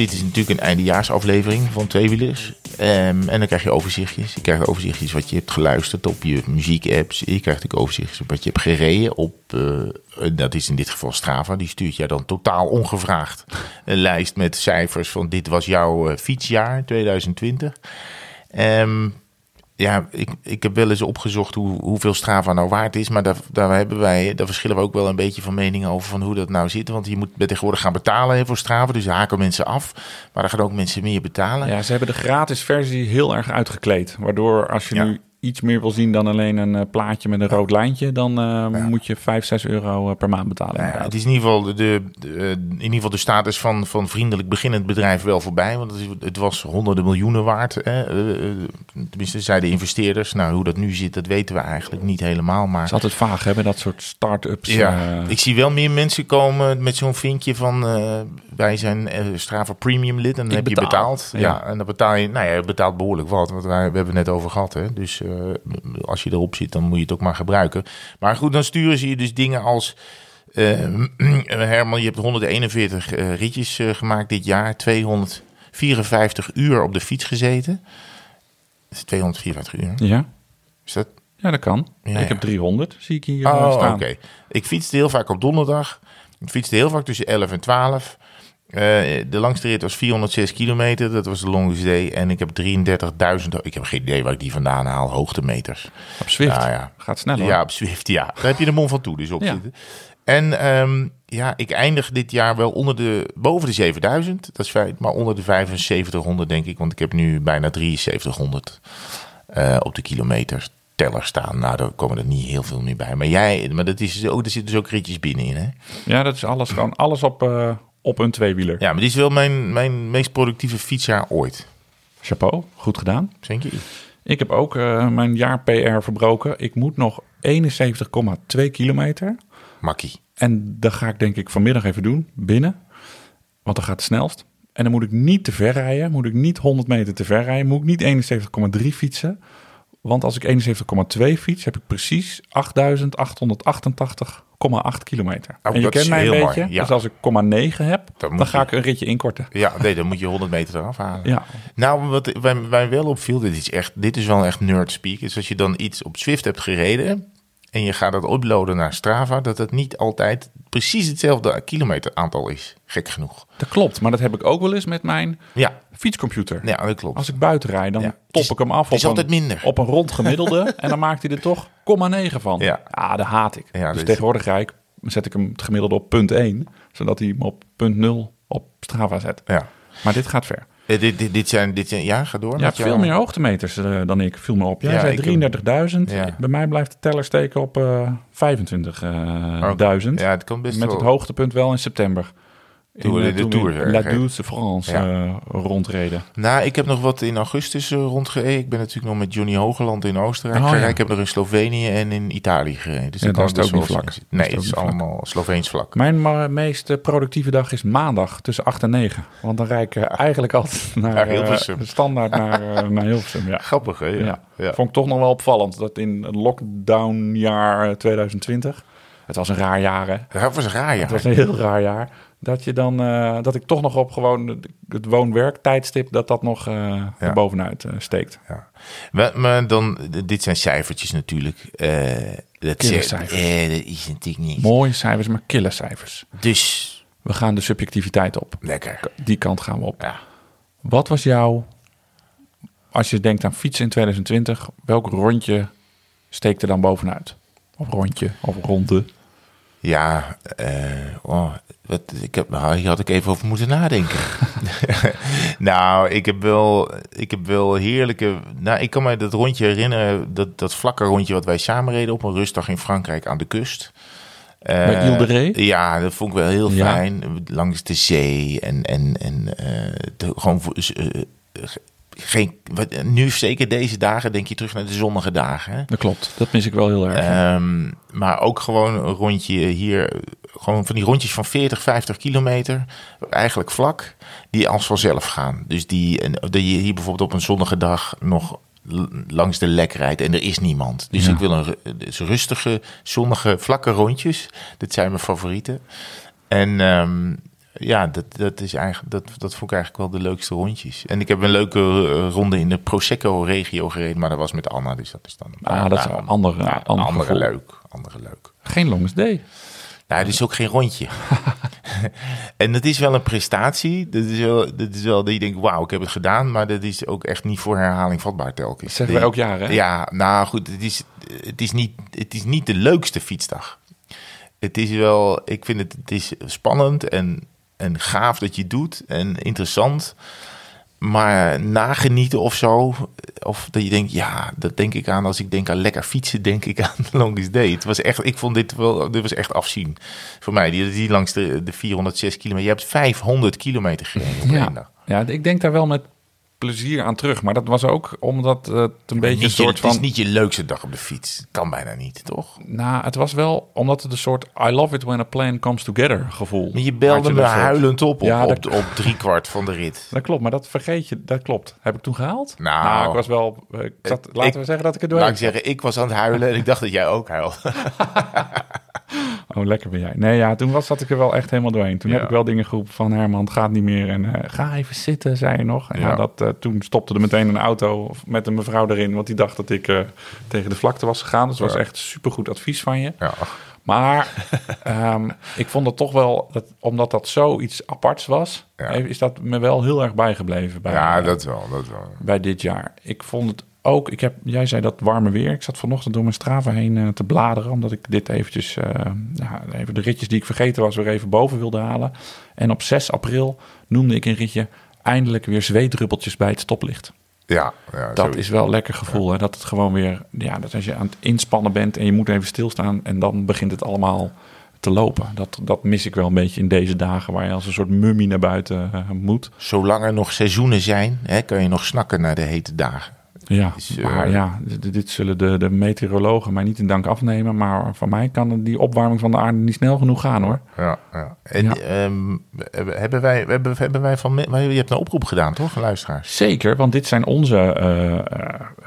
Dit is natuurlijk een eindejaarsaflevering van Tweewielers. Ehm, en dan krijg je overzichtjes. Je krijgt overzichtjes wat je hebt geluisterd op je muziekapps. Je krijgt natuurlijk overzichtjes wat je hebt gereden op... eh, dat is in dit geval Strava. Die stuurt jij dan totaal ongevraagd een lijst met cijfers van... dit was jouw eh, fietsjaar 2020. Ehm, ja, ik, ik heb wel eens opgezocht hoe, hoeveel Strava nou waard is. Maar daar, daar, hebben wij, daar verschillen we ook wel een beetje van mening over van hoe dat nou zit. Want je moet tegenwoordig gaan betalen hè, voor Strava. Dus haken mensen af. Maar dan gaan ook mensen meer betalen. Ja, ze hebben de gratis versie heel erg uitgekleed. Waardoor als je Ja. nu iets meer wil zien dan alleen een eh, plaatje met een rood lijntje, dan eh, moet je 5, 6 euro eh, per maand betalen. Nou ja, het is in ieder geval de, de, de- in ieder geval de status van, van vriendelijk beginnend bedrijf wel voorbij. Want het, was honderden miljoenen waard. Hè. Tenminste, zeiden investeerders. Nou, hoe dat nu zit, dat weten we eigenlijk niet helemaal. Maar Het is altijd vaag hebben, dat soort start-ups. Ja, ik zie wel meer mensen komen met zo'n vinkje van wij zijn Strava Premium lid en dan heb je betaal. betaald. Ja. Ja. en dan betaal je, nou ja, je betaalt behoorlijk wat, want wij we hebben het net over gehad. Hè? Dus als je erop zit, dan moet je het ook maar gebruiken. Maar goed, dan sturen ze je dus dingen als Ehm, Herman, je hebt 141 eh, ritjes eh, gemaakt dit jaar. 254 uur op de fiets gezeten. Dat is 254 uur. Ja, Is dat? ja dat kan. Ja, ik ja. heb 300, zie ik hier eh, Oh, oké. Ik fietste heel vaak op donderdag. Ik fietste heel vaak tussen 11 en 12. Eh, de langste rit was 406 kilometer. Dat was de longest day. En ik heb 33.000... Ik heb geen idee waar ik die vandaan haal. Hoogtemeters. Op Zwift. Ja, ja. Gaat sneller. Ja, op Zwift, ja. Daar heb je de Mont Ventoux dus op Ja. zitten. En ehm, ja, ik eindig dit jaar wel onder de, boven de 7000. Dat is feit, maar onder de 7500 denk ik. Want ik heb nu bijna 7300 eh, op de kilometers teller staan. Nou, daar komen er niet heel veel meer bij. Maar jij, maar dat is, oh, er zitten dus ook ritjes binnenin, hè? Ja, dat is alles gewoon alles op, eh, op een tweewieler. Ja, maar dit is wel mijn, mijn meest productieve fietsjaar ooit. Chapeau, goed gedaan. Denk je? Ik heb ook eh, mijn jaar PR verbroken. Ik moet nog 71,2 kilometer. Makkie. En dat ga ik denk ik vanmiddag even doen, binnen. Want dan gaat het snelst. En dan moet ik niet te ver rijden. Moet ik niet 100 meter te ver rijden. Moet ik niet 71,3 fietsen. Want als ik 71,2 fiets, heb ik precies 8.888,8 kilometer. Oh, en je kent mij een beetje. ja. Dus als ik 0,9 heb, dan, ga je- ik een ritje inkorten. Ja, nee, dan moet je 100 meter eraf halen. Ja, Nou, wat wij, wij wel opviel, dit is, echt, dit is wel echt nerd speak, is als je dan iets op Swift hebt gereden en je gaat dat uploaden naar Strava, dat het niet altijd precies hetzelfde kilometeraantal is. Gek genoeg. dat klopt. Maar dat heb ik ook wel eens met mijn Ja, fietscomputer. ja dat klopt. Als ik buiten rijd, dan Ja, top is- ik hem af het is op, altijd een, minder. op een rond gemiddelde. en dan maakt hij er toch 0,9 van. Ja. Ah, dat haat ik. Ja, dus tegenwoordig rijd ik, zet ik hem het gemiddelde op punt 1. Zodat hij hem op punt 0 op Strava zet. Ja. Maar dit gaat ver. Eh, dit, dit, dit zijn, dit zijn, ja, ga door. Met jou. veel meer hoogtemeters eh, dan ik, viel me op. Jij Ja, zei ik- 33.000. Ja. Bij mij blijft de teller steken op eh 25.000. Ja, het kan best met wel. het hoogtepunt wel in september. Toen we eh, de Tour La. Douce de France Ja. eh, rondreden. Nou, ik heb nog wat in augustus eh, rondgereden. Ik ben natuurlijk nog met Johnny Hogeland in Oostenrijk Oh, ja. Ik heb nog in Slovenië en in Italië gereden. Dus Ja, daar kan is het ook niet vlak. Nee, het het is vlak. allemaal Sloveens vlak. Mijn meest productieve dag is maandag tussen 8 en 9. Want dan rijd ik eigenlijk altijd naar, Naar Hilversum. standaard naar, naar Hilversum. Ja. Grappig, hè? Ja. Vond ik toch nog wel opvallend dat in het lockdownjaar eh, 2020, het was een raar jaar hè, Dat was raar, ja. het was een heel raar jaar, dat je dan, eh, dat ik toch nog op gewoon het- het woon-werk tijdstip, dat dat nog eh Ja. bovenuit eh, steekt. Ja. Maar, maar dan, dit zijn cijfertjes natuurlijk. Dat, Killercijfers. eh, dat is natuurlijk niet. Mooie cijfers, maar kille cijfers. Dus, We gaan de subjectiviteit op. lekker. Die kant gaan we op. Ja. Wat was jouw, als je denkt aan fietsen in 2020, welk rondje steekt er dan bovenuit? Of rondje, of ronde? Ja, eh, oh, wat, ik heb, nou, hier had ik even over moeten nadenken. nou, ik heb wel, ik heb wel heerlijke. Nou, ik kan me dat rondje herinneren, dat, dat vlakke rondje wat wij samen reden op een rustdag in Frankrijk aan de kust. Eh, Bij Ile de Ré? Ja, dat vond ik wel heel Ja. fijn. Langs de zee en, en, en eh, de- gewoon eh, geen, wat, nu zeker deze dagen denk je terug naar de zonnige dagen. Hè? Dat klopt, dat mis ik wel heel erg. Ehm, maar ook gewoon een rondje hier. Gewoon van die rondjes van 40, 50 kilometer. Eigenlijk vlak. Die als vanzelf gaan. Dus die, en dat je hier bijvoorbeeld op een zonnige dag nog langs de lek rijdt en er is niemand. Dus Ja. ik wil een dus rustige, zonnige, vlakke rondjes. Dat zijn mijn favorieten. En ehm, ja, dat, dat, is eigenlijk, dat, dat vond ik eigenlijk wel de leukste rondjes. En ik heb een leuke eh, ronde in de Prosecco-regio gereden, maar dat was met Anna. Dus dat is dan Ah, dat is een andere- andere leuk. Andere leuk. Geen longest day. Nou, het is ook geen rondje. en dat is wel een prestatie. Dat is wel, dat is wel dat je denkt, wauw, ik heb het gedaan. Maar dat is ook echt niet voor herhaling vatbaar telkens. Dat zeggen wij elk jaar, hè? Ja, nou goed, het is, het, is niet, het is niet de leukste fietsdag. Het is wel, ik vind het, het is spannend en, en gaaf dat je doet en interessant. Maar nagenieten of zo, of dat je denkt, ja, dat denk ik aan als ik denk aan lekker fietsen, denk ik aan Longest Day. Het was echt, ik vond dit wel, dit was echt afzien voor mij. Die, die langs de, de 406 kilometer, je hebt 500 kilometer gereden op één Ja. dag. ja, ik denk daar wel met plezier aan terug. Maar dat was ook omdat het een beetje een Niet je, soort het is van... niet je leukste dag op de fiets. Kan bijna niet, toch? Nou, het was wel omdat het een soort I love it when a plan comes together gevoel. Maar je belde me soort- huilend op op, Ja, op, op driekwart van de rit. Dat klopt, maar dat vergeet je. Dat klopt. Heb ik toen gehaald? Nou. ik was wel... Ik zat, laten Ik- we zeggen dat ik het Laat doorheen ik zeggen, ik was aan het huilen en ik dacht dat jij ook huilde. Oh, lekker ben jij. Nee, ja, toen was, zat ik er wel echt helemaal doorheen. Toen Ja. heb ik wel dingen geroepen van Herman, het gaat niet meer. En eh, ga even zitten, zei je nog. En Ja. ja. dat, eh, toen stopte er meteen een auto met een mevrouw erin, want die dacht dat ik eh, tegen de vlakte was gegaan. Dus het was echt supergoed advies van je. Ja. Maar ehm, ik vond het toch wel, dat, omdat dat zoiets aparts was, Ja. is dat me wel heel erg bijgebleven bij, ja, dat wel, dat wel. bij dit jaar. Ik vond het ook, ik heb, jij zei dat warme weer. Ik zat vanochtend door mijn Strava heen eh, te bladeren, omdat ik dit eventjes, eh, ja, even de ritjes die ik vergeten was, weer even boven wilde halen. En op 6 april noemde ik een ritje eindelijk weer zweetdruppeltjes bij het stoplicht. Ja, ja Dat is wel een lekker gevoel. Hè? Dat het gewoon weer, ja, dat als je aan het inspannen bent en je moet even stilstaan en dan begint het allemaal te lopen. Dat, dat mis ik wel een beetje in deze dagen waar je als een soort mummie naar buiten eh, moet. Zolang er nog seizoenen zijn, hè, kan je nog snakken naar de hete dagen. Ja, Dus, eh, maar ja, dit, dit zullen de, de meteorologen mij niet in dank afnemen. Maar van mij kan die opwarming van de aarde niet snel genoeg gaan hoor. Ja, ja. En Ja. ehm, hebben- wij, hebben, hebben wij van... Je hebt een oproep gedaan, toch, van luisteraars? Zeker, want dit zijn onze eh, eh,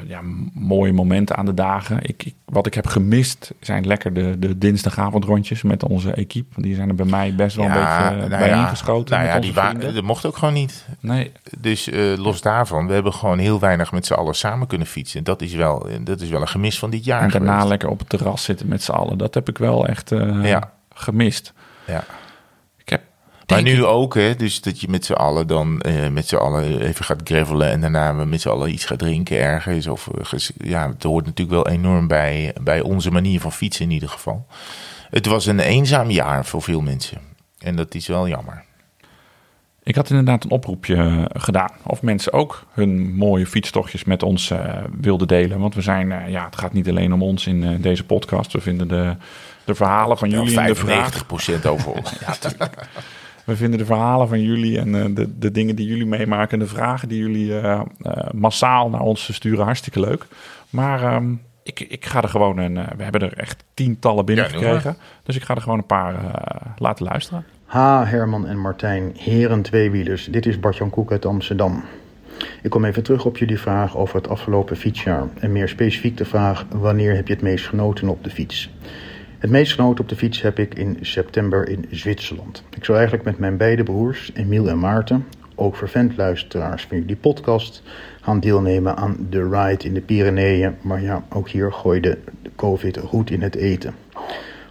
ja, mooie momenten aan de dagen. Ik, ik- wat ik heb gemist zijn lekker de, de dinsdagavondrondjes met onze equipe. Die zijn er bij mij best wel een beetje eh, bij ingeschoten. nou ja, die wa- vrienden. dat mocht ook gewoon niet. Nee, Dus los daarvan, we hebben gewoon heel weinig met z'n allen samen kunnen fietsen. Dat is wel, dat is wel een gemis van dit jaar en daarna geweest. lekker op het terras zitten met z'n allen. Dat heb ik wel echt eh, Ja. gemist. Ja. Ik heb, Maar nu ik- ook, hè, dus dat je met z'n allen dan eh, met z'n allen even gaat gravelen en daarna met z'n allen iets gaat drinken ergens. Of, eh, ja, het hoort natuurlijk wel enorm bij, bij onze manier van fietsen in ieder geval. Het was een eenzaam jaar voor veel mensen. En dat is wel jammer. Ik had inderdaad een oproepje eh, gedaan. Of mensen ook hun mooie fietstochtjes met ons eh, wilden delen. Want we zijn, eh, ja, het gaat niet alleen om ons in deze podcast. We vinden de, de verhalen van jullie vragen. 95% over ons. Ja, tuurlijk. We vinden de verhalen van jullie en de, de dingen die jullie meemaken en de vragen die jullie massaal naar ons sturen hartstikke leuk. Maar ehm, ik, ik ga er gewoon een. we hebben er echt tientallen binnengekregen. dus ik ga er gewoon een paar laten luisteren. Ha, Herman en Martijn, heren tweewielers. Dit is Bart-Jan Koek uit Amsterdam. Ik kom even terug op jullie vraag over het afgelopen fietsjaar. En meer specifiek de vraag, wanneer heb je het meest genoten op de fiets? Het meest genoten op de fiets heb ik in september in Zwitserland. Ik zou eigenlijk met mijn beide broers, Emiel en Maarten, ook vervent luisteraars van jullie podcast, gaan deelnemen aan de ride in de Pyreneeën. Maar ja, ook hier gooide de COVID goed in het eten.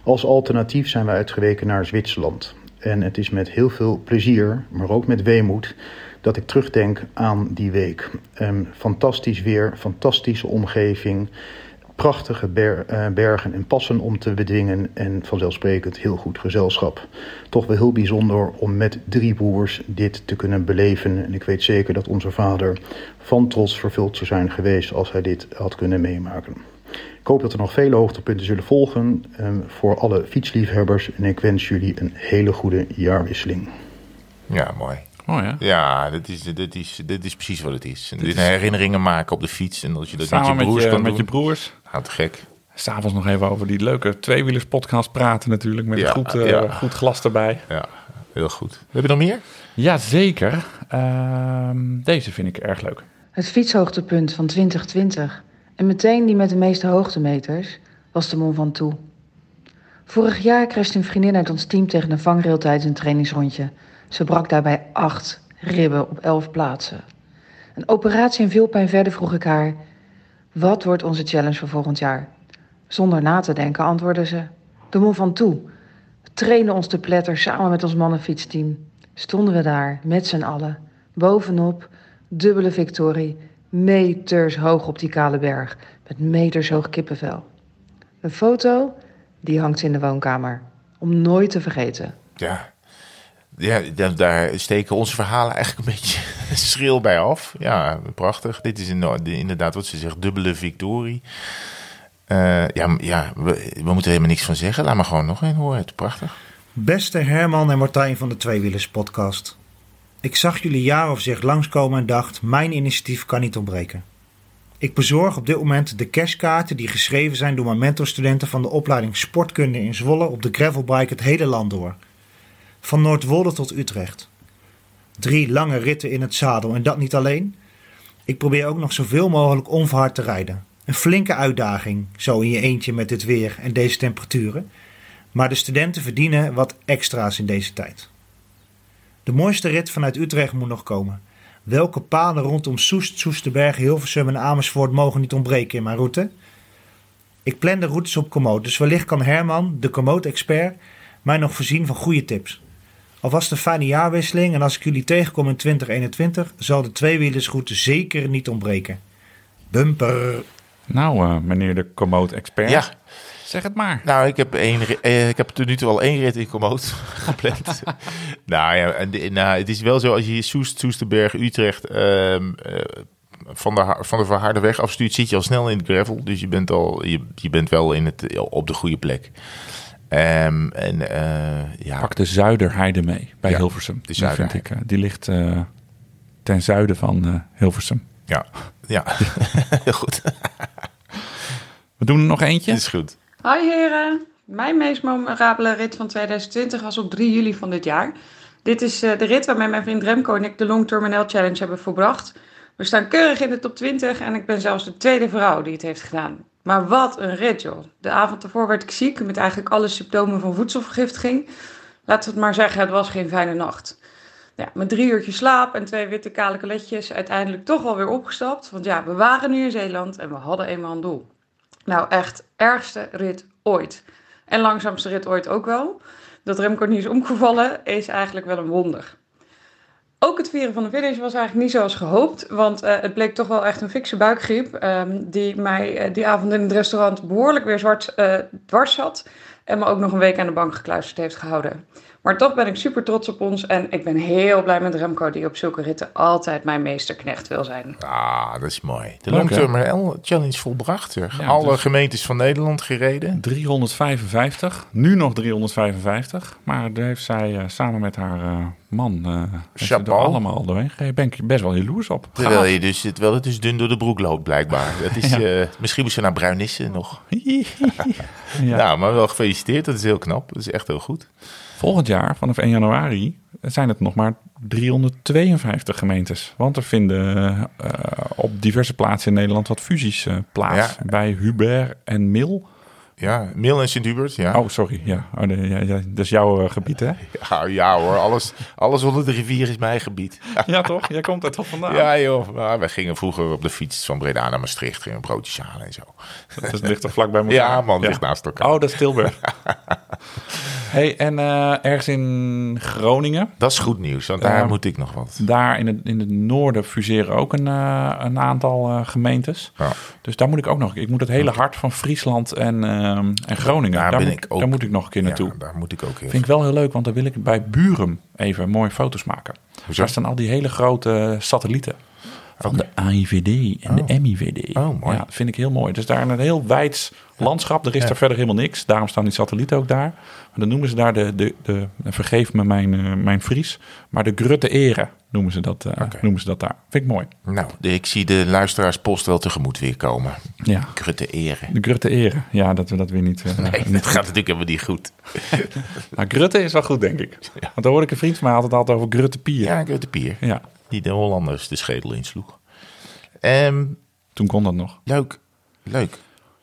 Als alternatief zijn we uitgeweken naar Zwitserland. En het is met heel veel plezier, maar ook met weemoed, dat ik terugdenk aan die week. Ehm, fantastisch weer, fantastische omgeving, prachtige eh, bergen en passen om te bedwingen en vanzelfsprekend heel goed gezelschap. Toch wel heel bijzonder om met drie broers dit te kunnen beleven. En ik weet zeker dat onze vader van trots vervuld zou zijn geweest als hij dit had kunnen meemaken. Ik hoop dat er nog vele hoogtepunten zullen volgen ehm, voor alle fietsliefhebbers. En ik wens jullie een hele goede jaarwisseling. Ja, mooi. Mooi hè? Ja, dit is, dit is, dit is precies wat het is. Dit herinneringen maken op de fiets. En als je dat Samen met je broers met, je, kan met doen. je broers. Nou, te gek. S'avonds nog even over die leuke tweewielers podcast praten natuurlijk. Met Ja, een goed, eh, ja. goed glas erbij. Ja, heel goed. Heb je nog meer? Jazeker. Ehm deze vind ik erg leuk. Het fietshoogtepunt van 2020 en meteen die met de meeste hoogtemeters was de Mont Ventoux. Vorig jaar crashte een vriendin uit ons team tegen een vangrail tijdens een trainingsrondje. Ze brak daarbij acht ribben op elf plaatsen. Een operatie en veel pijn verder vroeg ik haar: Wat wordt onze challenge voor volgend jaar? Zonder na te denken antwoordde ze: De Mont Ventoux. We trainen ons te pletter samen met ons mannenfietsteam. Stonden we daar met z'n allen, bovenop, dubbele victorie, meters hoog op die kale berg, met meters hoog kippenvel. Een foto, die hangt in de woonkamer, om nooit te vergeten. Ja. Ja, da- daar steken onze verhalen eigenlijk een beetje schril bij af. Ja, prachtig. Dit is inderdaad wat ze zegt, dubbele victorie. Eh, ja, ja we, we moeten er helemaal niks van zeggen. Laat maar gewoon nog een horen. Het is prachtig. Beste Herman en Martijn van de Tweewielers podcast. Ik zag jullie jaaroverzicht langskomen en dacht, mijn initiatief kan niet ontbreken. Ik bezorg op dit moment de cashkaarten die geschreven zijn door mijn mentorstudenten van de opleiding Sportkunde in Zwolle op de gravelbike het hele land door. Van Noordwolde tot Utrecht. Drie lange ritten in het zadel en dat niet alleen. Ik probeer ook nog zoveel mogelijk onverhard te rijden. Een flinke uitdaging, zo in je eentje met dit weer en deze temperaturen. Maar de studenten verdienen wat extra's in deze tijd. De mooiste rit vanuit Utrecht moet nog komen. Welke paden rondom Soest, Soesterberg, Hilversum en Amersfoort mogen niet ontbreken in mijn route? Ik plan de routes op Komoot, dus wellicht kan Herman, de Komoot-expert, mij nog voorzien van goede tips. Alvast een fijne jaarwisseling en als ik jullie tegenkom in 2021, zal de tweewielersroute zeker niet ontbreken. Bumper! Nou, eh, meneer de Komoot-expert. Ja, Zeg het maar. nou, ik heb, één, eh, ik heb tot nu toe al één rit in Komoot gepland. nou ja, en, de- nou, het is wel zo als je Soest, Soesterberg, Utrecht ehm, eh, van, de, van de Verhaarderweg afstuurt, zit je al snel in het gravel. Dus je bent, al, je, je bent wel in het, op de goede plek. Ehm, en eh, ja, Pak de Zuiderheide mee bij Ja, Hilversum. de Die, vind ik, die ligt eh, ten zuiden van eh, Hilversum. ja, ja. heel goed. We doen er nog eentje. Dat is goed. Hoi heren, mijn meest memorabele rit van 2020 was op 3 juli van dit jaar. Dit is eh, de rit waarmee mijn vriend Remco en ik de Long Terminal Challenge hebben volbracht. We staan keurig in de top 20 en ik ben zelfs de tweede vrouw die het heeft gedaan. Maar wat een rit joh. De avond ervoor werd ik ziek met eigenlijk alle symptomen van voedselvergiftiging. Laten we het maar zeggen, het was geen fijne nacht. Ja, met drie uurtjes slaap en twee witte kale coletjes uiteindelijk toch wel weer opgestapt. Want ja, we waren nu in Zeeland en we hadden eenmaal een doel. Nou, echt ergste rit ooit. En langzaamste rit ooit ook wel. Dat Remco niet is omgevallen is eigenlijk wel een wonder. Ook het vieren van de finish was eigenlijk niet zoals gehoopt. Want eh, het bleek toch wel echt een fikse buikgriep. ehm, die mij eh, die avond in het restaurant behoorlijk weer zwart eh, dwars zat. En me ook nog een week aan de bank gekluisterd heeft gehouden. Maar toch ben ik super trots op ons. En ik ben heel blij met Remco, die op zulke ritten altijd mijn meesterknecht wil zijn. Ah, dat is mooi. De Long Challenge volbracht. Ja, Alle dus- gemeentes van Nederland gereden. 355. Nu nog 355. Maar daar heeft zij eh, samen met haar eh, man er Chapeau. allemaal doorheen gereden. Ben ik best wel jaloers op. Terwijl je dus, terwijl het dus dun door de broek loopt, blijkbaar. Dat is, eh, misschien moest ze naar Bruinissen nog. Ja. Nou, maar wel gefeliciteerd. Dat is heel knap. Dat is echt heel goed. Volgend jaar, vanaf 1 januari, zijn het nog maar 352 gemeentes. Want er vinden eh, op diverse plaatsen in Nederland wat fusies eh, plaats. Ja. Bij Hubert en Mil. Ja, Mil en Sint-Hubert, ja. Oh, sorry. Ja, oh, nee, ja, ja, dat is jouw eh, gebied, hè? Ja, ja hoor, alles, alles onder de rivier is mijn gebied. Ja, toch? Jij komt er toch vandaan? Ja joh, wij gingen vroeger op de fiets van Breda naar Maastricht. Gingen broodjes halen en zo. Dat ligt toch vlak bij elkaar? Ja man, ligt naast elkaar. Oh, dat is Tilburg. Hey, en eh, ergens in Groningen, Dat is goed nieuws, want daar moet ik nog wat. daar in het, in het noorden fuseren ook een, eh, een aantal eh, gemeentes. Ja. Dus daar moet ik ook nog. Ik moet het hele hart van Friesland en, ehm, en Groningen. Daar Daar, ben moet, ik ook. daar moet ik nog een keer naartoe. Ja, daar moet ik ook Vind ik wel heel leuk, want dan wil ik bij Burum even mooie foto's maken. Hoezo? Daar staan al die hele grote satellieten. Van de AIVD en de MIVD. Oh, mooi. Ja, dat vind ik heel mooi. Dus daar een heel wijds landschap. Er is daar verder helemaal niks. Daarom staan die satellieten ook daar. Maar dan noemen ze daar de, de, de vergeef me mijn, eh, mijn Fries, maar de Grutte Ere noemen ze dat, eh, noemen ze dat daar. Vind ik mooi. Nou, de- ik zie de luisteraarspost wel tegemoet weer komen. Ja, Krutte eren. de Grutte Ere. Ja, dat we dat weer niet... eh, Nee, niet dat gaat natuurlijk helemaal niet goed. Maar Grutte is wel goed, denk ik. Want daar hoorde ik een vriend van mij altijd altijd over Grutte Pier. Ja, Krutte Pier. ja, Die de Hollanders de schedel insloeg. Ehm, toen kon dat nog. leuk, leuk.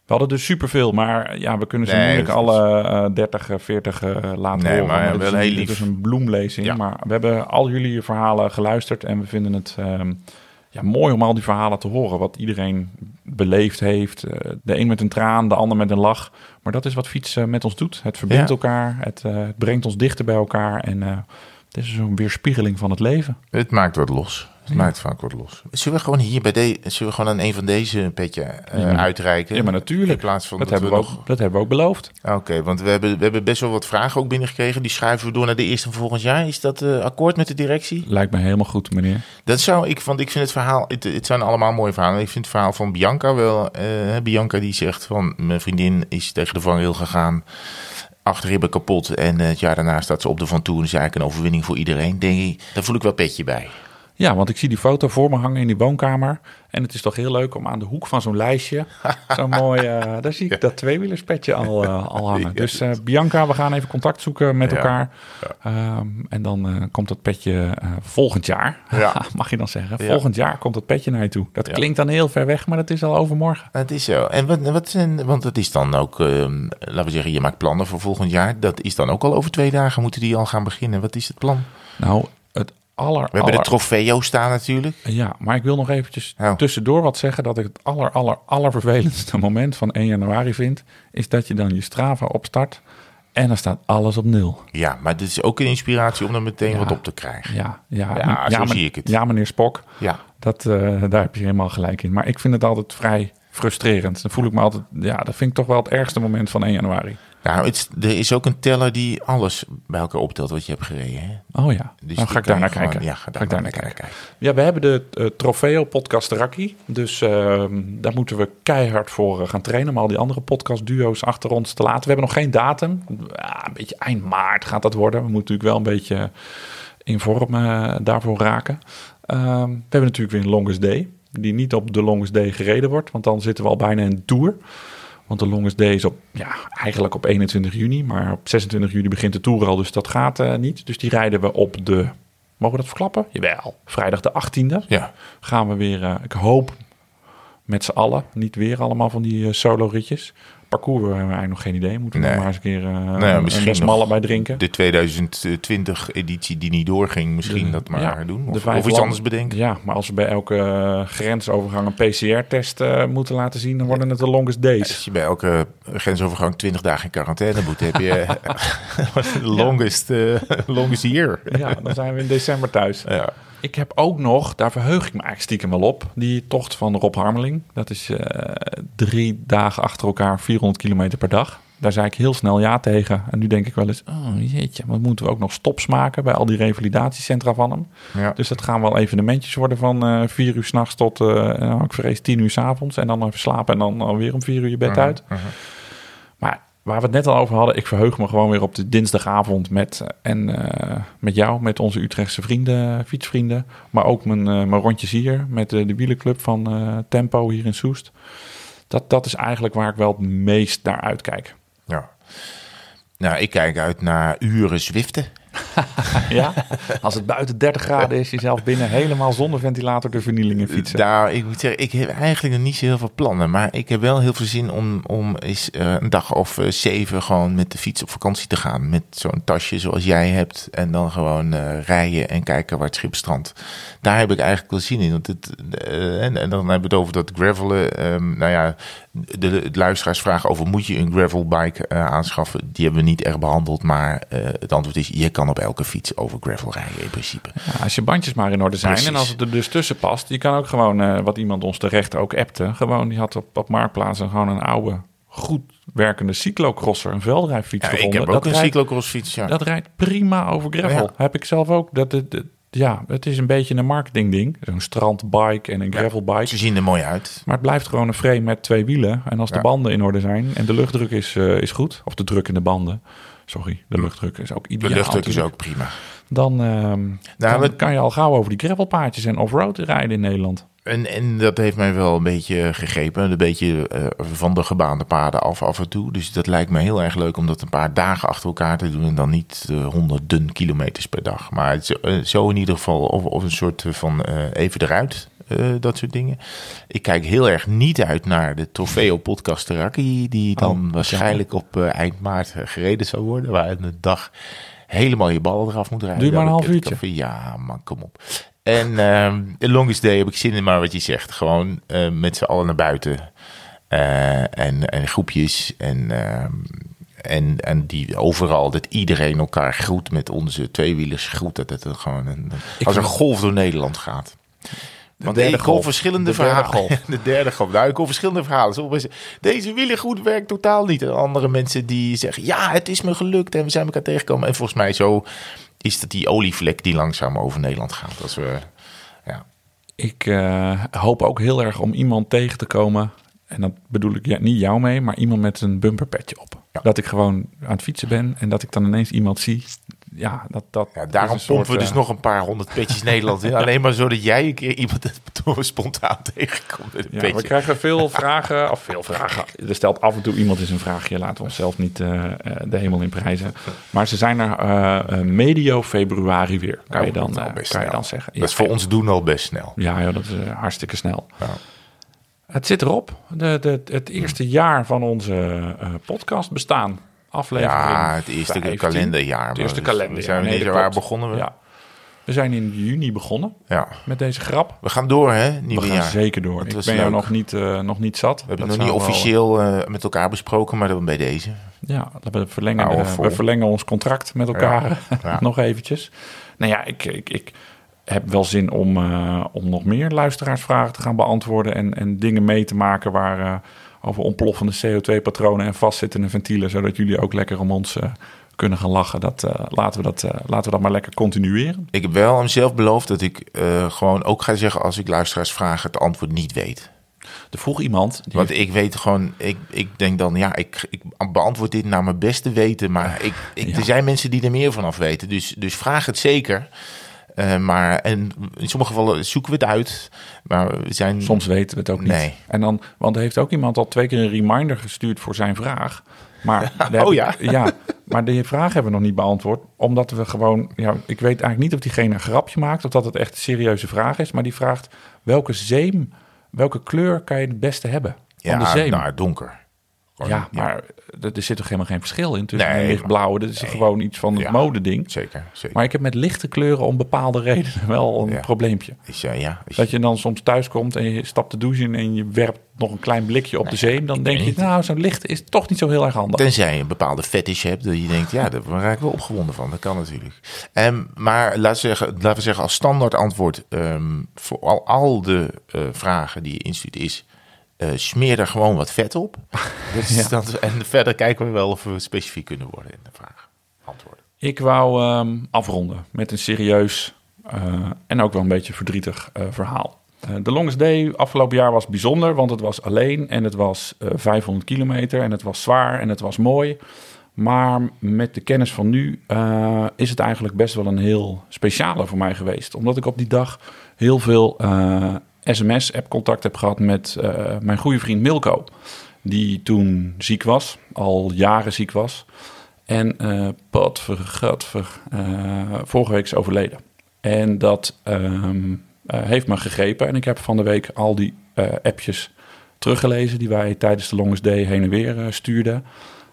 We hadden dus superveel, maar ja, we kunnen ze Nee, moeilijk alle eh 30, eh, 40 eh, laten Nee, horen. maar wel is heel lief. is een bloemlezing. Ja. Maar we hebben al jullie verhalen geluisterd en we vinden het ehm, ja, mooi om al die verhalen te horen. Wat iedereen beleefd heeft. De een met een traan, de ander met een lach. Maar dat is wat fietsen met ons doet. Het verbindt Ja. elkaar, het, eh, het brengt ons dichter bij elkaar. En het is een weerspiegeling van het leven. Het maakt wat los. Het maakt vaak wat los. Zullen we gewoon hier bij deze, zullen we gewoon aan een van deze een petje eh, Ja, uitreiken? Ja, maar natuurlijk. In plaats van dat, dat, hebben we we ook, dat hebben we ook beloofd. Oké, want we hebben, we hebben best wel wat vragen ook binnengekregen. Die schuiven we door naar de eerste van volgend jaar. Is dat eh, akkoord met de directie? Lijkt me helemaal goed, meneer. Dat zou ik, want ik vind het verhaal, het, het zijn allemaal mooie verhalen. Ik vind het verhaal van Bianca wel, eh, Bianca die zegt van, mijn vriendin is tegen de vangrail gegaan, achterribben kapot en het jaar daarna staat ze op de Van Toe en is eigenlijk een overwinning voor iedereen. Denk ik, daar voel ik wel petje bij. Ja, want ik zie die foto voor me hangen in die woonkamer. En het is toch heel leuk om aan de hoek van zo'n lijstje... zo'n mooi... eh, daar zie ik dat tweewielersπetje al, eh, al hangen. Dus eh, Bianca, we gaan even contact zoeken met Ja. elkaar. Ehm, en dan komt dat petje volgend jaar. Ja. Mag je dan zeggen. Volgend jaar komt dat petje naar je toe. Dat klinkt dan heel ver weg, maar dat is al overmorgen. Het is zo. En wat, wat zijn, want het is dan ook, ehm, laten we zeggen, je maakt plannen voor volgend jaar. Dat is dan ook al over twee dagen, moeten die al gaan beginnen. Wat is het plan? Nou, aller... We hebben aller- de trofeo staan natuurlijk. Ja, maar ik wil nog eventjes Oh. tussendoor wat zeggen dat ik het aller, aller, allervervelendste moment van 1 januari vind, is dat je dan je Strava opstart en dan staat alles op nul. Ja, maar dit is ook een inspiratie om er meteen Ja. wat op te krijgen. Ja, ja, Ja, zo zie ik het. Ja, meneer Spok, Ja, dat, eh, daar heb je helemaal gelijk in. Maar ik vind het altijd vrij frustrerend. Dan voel ik me altijd, ja, dat vind ik toch wel het ergste moment van 1 januari. Nou, het, er is ook een teller die alles bij elkaar optelt wat je hebt gereden. Hè? Oh ja, Dus dan die ga ik daar naar kijken. Ja, ga ik daar naar kijken. kijken. Ja, we hebben de eh, Trofeo podcast Raki. Dus ehm, daar moeten we keihard voor eh, gaan trainen. Om al die andere podcast duo's achter ons te laten. We hebben nog geen datum. Ja, een beetje eind maart gaat dat worden. We moeten natuurlijk wel een beetje in vorm eh, daarvoor raken. Ehm, we hebben natuurlijk weer een Longest Day. Die niet op de Longest Day gereden wordt. Want dan zitten we al bijna in de Tour. Want de Longest Day is op, ja, eigenlijk op 21 juni. Maar op 26 juli begint de Tour al. Dus dat gaat eh, niet. Dus die rijden we op de... Mogen we dat verklappen? Jawel. Vrijdag de 18e Ja, gaan we weer, eh, ik hoop met z'n allen, niet weer allemaal van die eh, solo-ritjes. Parcours hebben we eigenlijk nog geen idee. Moeten we Nee. maar eens een keer eh Nou misschien bij drinken. de 2020-editie die niet doorging, misschien De- dat maar ja, doen. Of, iets landen. anders bedenken. Ja, maar als we bij elke eh, grensovergang een PCR-test eh, moeten laten zien, dan worden het de longest days. Als je bij elke grensovergang 20 dagen in quarantaine moet, heb je de longest, eh, longest year. Ja, dan zijn we in december thuis. Ja. Ik heb ook nog, daar verheug ik me eigenlijk stiekem wel op, die tocht van Rob Harmeling. Dat is eh, drie dagen achter elkaar, 400 kilometer per dag. Daar zei ik heel snel ja tegen. En nu denk ik wel eens, oh jeetje, wat moeten we ook nog stops maken bij al die revalidatiecentra van hem. Ja. Dus dat gaan wel evenementjes worden van eh vier uur s'nachts tot, eh nou, ik vrees, tien uur s'avonds. En dan even slapen en dan alweer om vier uur je bed uit. Mhm. Maar waar we het net al over hadden, ik verheug me gewoon weer op de dinsdagavond met, eh, en, eh, met jou, met onze Utrechtse vrienden, fietsvrienden. Maar ook mijn, eh, mijn rondjes hier met de, de wielenclub van Tempo hier in Soest. Dat, dat is eigenlijk waar ik wel het meest naar uitkijk. Ja. Nou, ik kijk uit naar uren zwiften. Ja, als het buiten 30 graden is, jezelf binnen helemaal zonder ventilator de vernielingen fietsen. Nou, ik moet zeggen, ik heb eigenlijk nog niet zo heel veel plannen. Maar ik heb wel heel veel zin om, om eens eh, een dag of eh, zeven gewoon met de fiets op vakantie te gaan. Met zo'n tasje zoals jij hebt. En dan gewoon eh, rijden en kijken waar het schip strandt. Daar heb ik eigenlijk wel zin in. Want het, eh, en, en dan hebben we het over dat gravelen. Ehm, nou ja, de, de luisteraars vragen over moet je een gravelbike eh, aanschaffen. Die hebben we niet erg behandeld. Maar eh, het antwoord is, je kan op elke fiets over gravel rijden in principe. Ja, als je bandjes maar in orde zijn Precies. en als het er dus tussen past. Je kan ook gewoon, eh, wat iemand ons terecht ook appte. Gewoon, die had op, op Marktplaats een- gewoon een oude, goed werkende cyclocrosser, een veldrijfiets Ja, ik gevonden. heb ook dat een rijdt, cyclocrossfiets. Ja. Dat rijdt prima over gravel. Ja. Heb ik zelf ook. Dat, dat, dat- ja, het is een beetje een marketing ding. Zo'n strandbike en een gravelbike. Ze zien er mooi uit. Maar het blijft gewoon een frame met twee wielen. En als de banden in orde zijn en de luchtdruk is, eh, is goed, of de druk in de banden. Sorry, de luchtdruk is ook De ideaal. luchtdruk is ook prima. Dan, ehm, dan we- kan je al gauw over die gravelpaadjes en offroad rijden in Nederland. En, en dat heeft mij wel een beetje gegrepen. Een beetje eh, van de gebaande paden af af en toe. Dus dat lijkt me heel erg leuk om dat een paar dagen achter elkaar te doen. En dan niet eh, honderden kilometers per dag. Maar het, is, eh, zo in ieder geval. Of, of een soort van even eruit. dat soort dingen. Ik kijk heel erg niet uit naar de Trofeo Podcast Terraki. Die dan Oh, waarschijnlijk op eind maart gereden zou worden. Waar een dag helemaal je ballen eraf moet rijden. Duurt maar een half uurtje. Ja, man, kom op. En ehm de longest day heb ik zin in, maar wat je zegt. Gewoon eh, met z'n allen naar buiten. Eh, en, en groepjes. En, ehm, en, en die overal, dat iedereen elkaar groet met onze tweewielers groet. Dat het gewoon een, als een golf door Nederland gaat. Want derde golf. verschillende De derde verhalen. golf. De derde golf. Nou, ik hoor verschillende verhalen. Sommige deze wielergoed werkt totaal niet. En andere mensen die zeggen, ja, het is me gelukt en we zijn elkaar tegengekomen. En volgens mij zo is dat die olievlek die langzaam over Nederland gaat. Als we, ja. Ik eh, hoop ook heel erg om iemand tegen te komen. En dat bedoel ik ja, niet jou mee, maar iemand met een bumperpetje op. Ja. Dat ik gewoon aan het fietsen ben en dat ik dan ineens iemand zie ja, dat, dat Ja, daarom soort, pompen we dus eh, nog een paar honderd petjes Nederland in. Alleen maar zodat jij een keer iemand spontaan tegenkomt met een Ja, petje. we krijgen veel vragen, of veel vragen. Er stelt af en toe iemand eens een vraagje. Laten we onszelf niet eh, eh, de hemel in prijzen. Maar ze zijn er medio februari weer, kan, Oh, je, dan, kan je dan zeggen. Dat is voor ons doen al best snel. Ja, joh, dat is hartstikke snel. Ja. Het zit erop. De, de, het eerste jaar van onze podcast bestaan. Aflevering Ja, het eerste 15. kalenderjaar. Het eerste we kalenderjaar. Zijn we Nee, niet dat waar begonnen we? Ja. We zijn in juni begonnen Ja. met deze grap. We gaan door, hè? We Nieuwe gaan jaar. zeker door. Ik ben jou leuk. nog niet, eh, nog niet zat. We hebben het nog niet officieel eh, met elkaar besproken, maar dan bij deze. Ja, we verlengen, we verlengen ons contract met elkaar Ja. nog eventjes. Nou ja, ik, ik, ik heb wel zin om, eh, om nog meer luisteraarsvragen te gaan beantwoorden... en, en dingen mee te maken waar, over ontploffende CO2-patronen en vastzittende ventielen... zodat jullie ook lekker om ons eh, kunnen gaan lachen. Dat, eh, laten, we dat, eh, laten we dat maar lekker continueren. Ik heb wel aan mezelf beloofd dat ik gewoon ook ga zeggen als ik luisteraars vraag het antwoord niet weet. Er vroeg iemand... Die Want ik weet gewoon, ik, ik denk dan, ja, ik, ik beantwoord dit naar mijn beste weten. Maar ik, ik, Ja. er zijn mensen die er meer van af weten. Dus, dus vraag het zeker. Eh, maar en in sommige gevallen zoeken we het uit. Maar we zijn Soms weten we het ook niet. Nee. En dan, want er heeft ook iemand al twee keer een reminder gestuurd voor zijn vraag. Maar Oh ja? ja, maar die vraag hebben we nog niet beantwoord. Omdat we gewoon, ja, ik weet eigenlijk niet of diegene een grapje maakt of dat het echt een serieuze vraag is. Maar die vraagt welke zeem, welke kleur kan je het beste hebben van ja, de zeem? nou, donker. Gewoon, ja, maar er, er zit toch helemaal geen verschil in tussen Nee, een lichtblauwe. Dat is nee. gewoon iets van het Ja. modeding. Zeker, zeker. Maar ik heb met lichte kleuren om bepaalde redenen wel een Ja. probleempje. Is, ja, ja, is- Dat je dan soms thuis komt en je stapt de douche in en je werpt nog een klein blikje op de zeem. Dan denk je, nou, zo'n licht is toch niet zo heel erg handig. Tenzij je een bepaalde fetish hebt, dat je denkt, ja, daar raak ik wel opgewonden van. Dat kan natuurlijk. Ehm, maar laten we, zeggen, laten we zeggen, als standaard antwoord ehm, voor al, al de eh, vragen die je instuurt is, eh, smeer er gewoon wat vet op. Dat Ja. dan- en verder kijken we wel of we specifiek kunnen worden in de vraag. Antwoorden. Ik wou ehm, afronden met een serieus eh, en ook wel een beetje verdrietig eh, verhaal. De Longest Day afgelopen jaar was bijzonder, want het was alleen en het was eh, 500 kilometer en het was zwaar en het was mooi. Maar met de kennis van nu is het eigenlijk best wel een heel speciale voor mij geweest. Omdat ik op die dag heel veel sms-app-contact heb gehad met eh, mijn goede vriend Milko. Die toen ziek was, al jaren ziek was. En eh, vorige week is overleden. En dat ehm, eh, heeft me gegrepen. En ik heb van de week al die appjes teruggelezen... die wij tijdens de Longest heen en weer stuurden.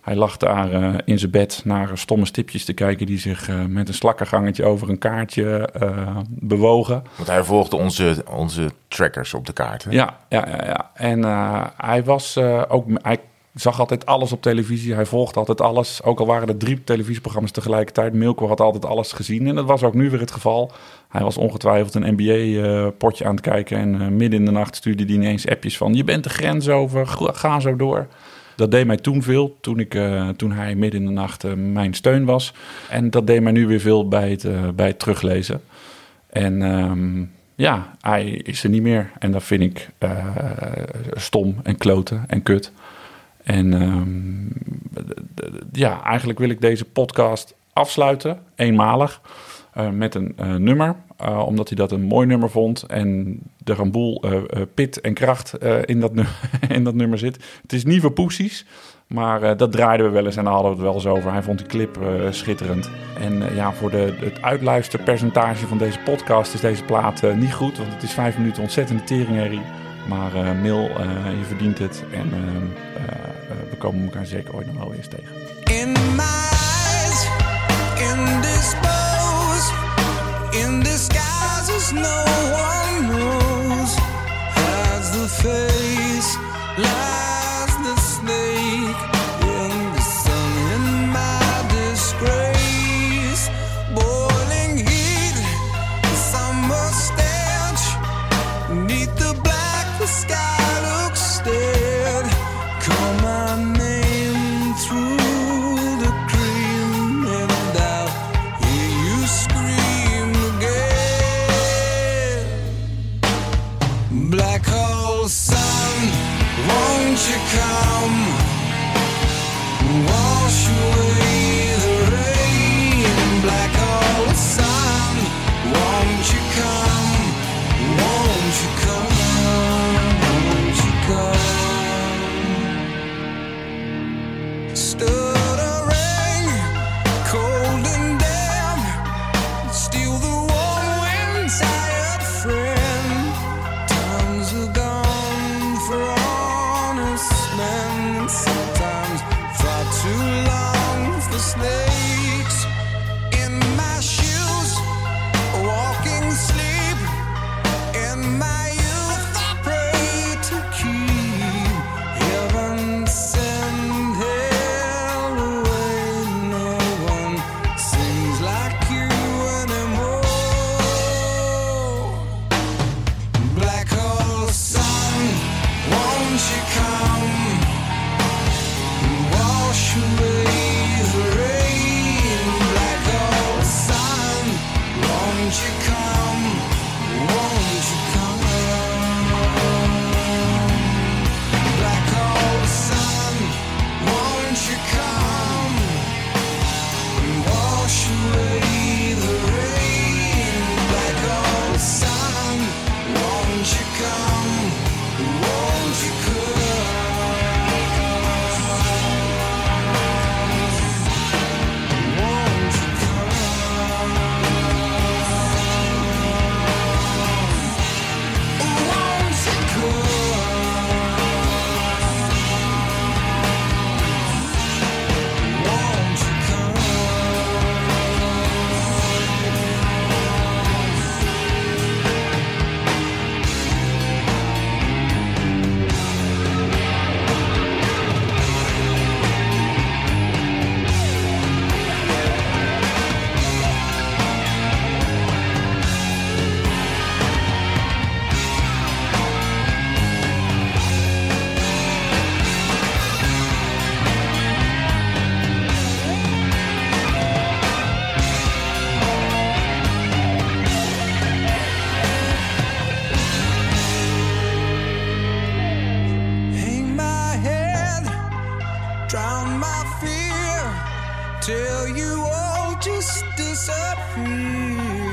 Hij lag daar eh, in zijn bed naar stomme stipjes te kijken... die zich eh, met een slakkengangetje over een kaartje eh, bewogen. Want hij volgde onze, onze trackers op de kaart. hè? Ja, ja, ja, ja. En hij was ook. Hij zag altijd alles op televisie. Hij volgde altijd alles. Ook al waren er drie televisieprogramma's tegelijkertijd. Milko had altijd alles gezien. En dat was ook nu weer het geval. Hij was ongetwijfeld een NBA-potje aan het kijken. En midden in de nacht stuurde hij ineens appjes van: Je bent de grens over, ga zo door. Dat deed mij toen veel, toen, ik, eh, toen hij midden in de nacht eh, mijn steun was. En dat deed mij nu weer veel bij het, eh, bij het teruglezen. En ehm, ja, hij is er niet meer. En dat vind ik stom en kloten en kut. En ehm, ja, eigenlijk wil ik deze podcast afsluiten, eenmalig, eh, met een eh, nummer. eh, omdat hij dat een mooi nummer vond en er een boel pit en kracht in, dat dat nummer zit. Het is niet voor poesies, maar dat draaiden we wel eens en daar hadden we het wel eens over. Hij vond die clip schitterend. En ja, voor de, het uitluisterpercentage van deze podcast is deze plaat niet goed. Want het is vijf minuten ontzettende teringherrie. Maar eh Mil, je verdient het. En we komen elkaar zeker ooit nog wel eens tegen. No one knows. Hides the face, lies fear, till you all just disappear.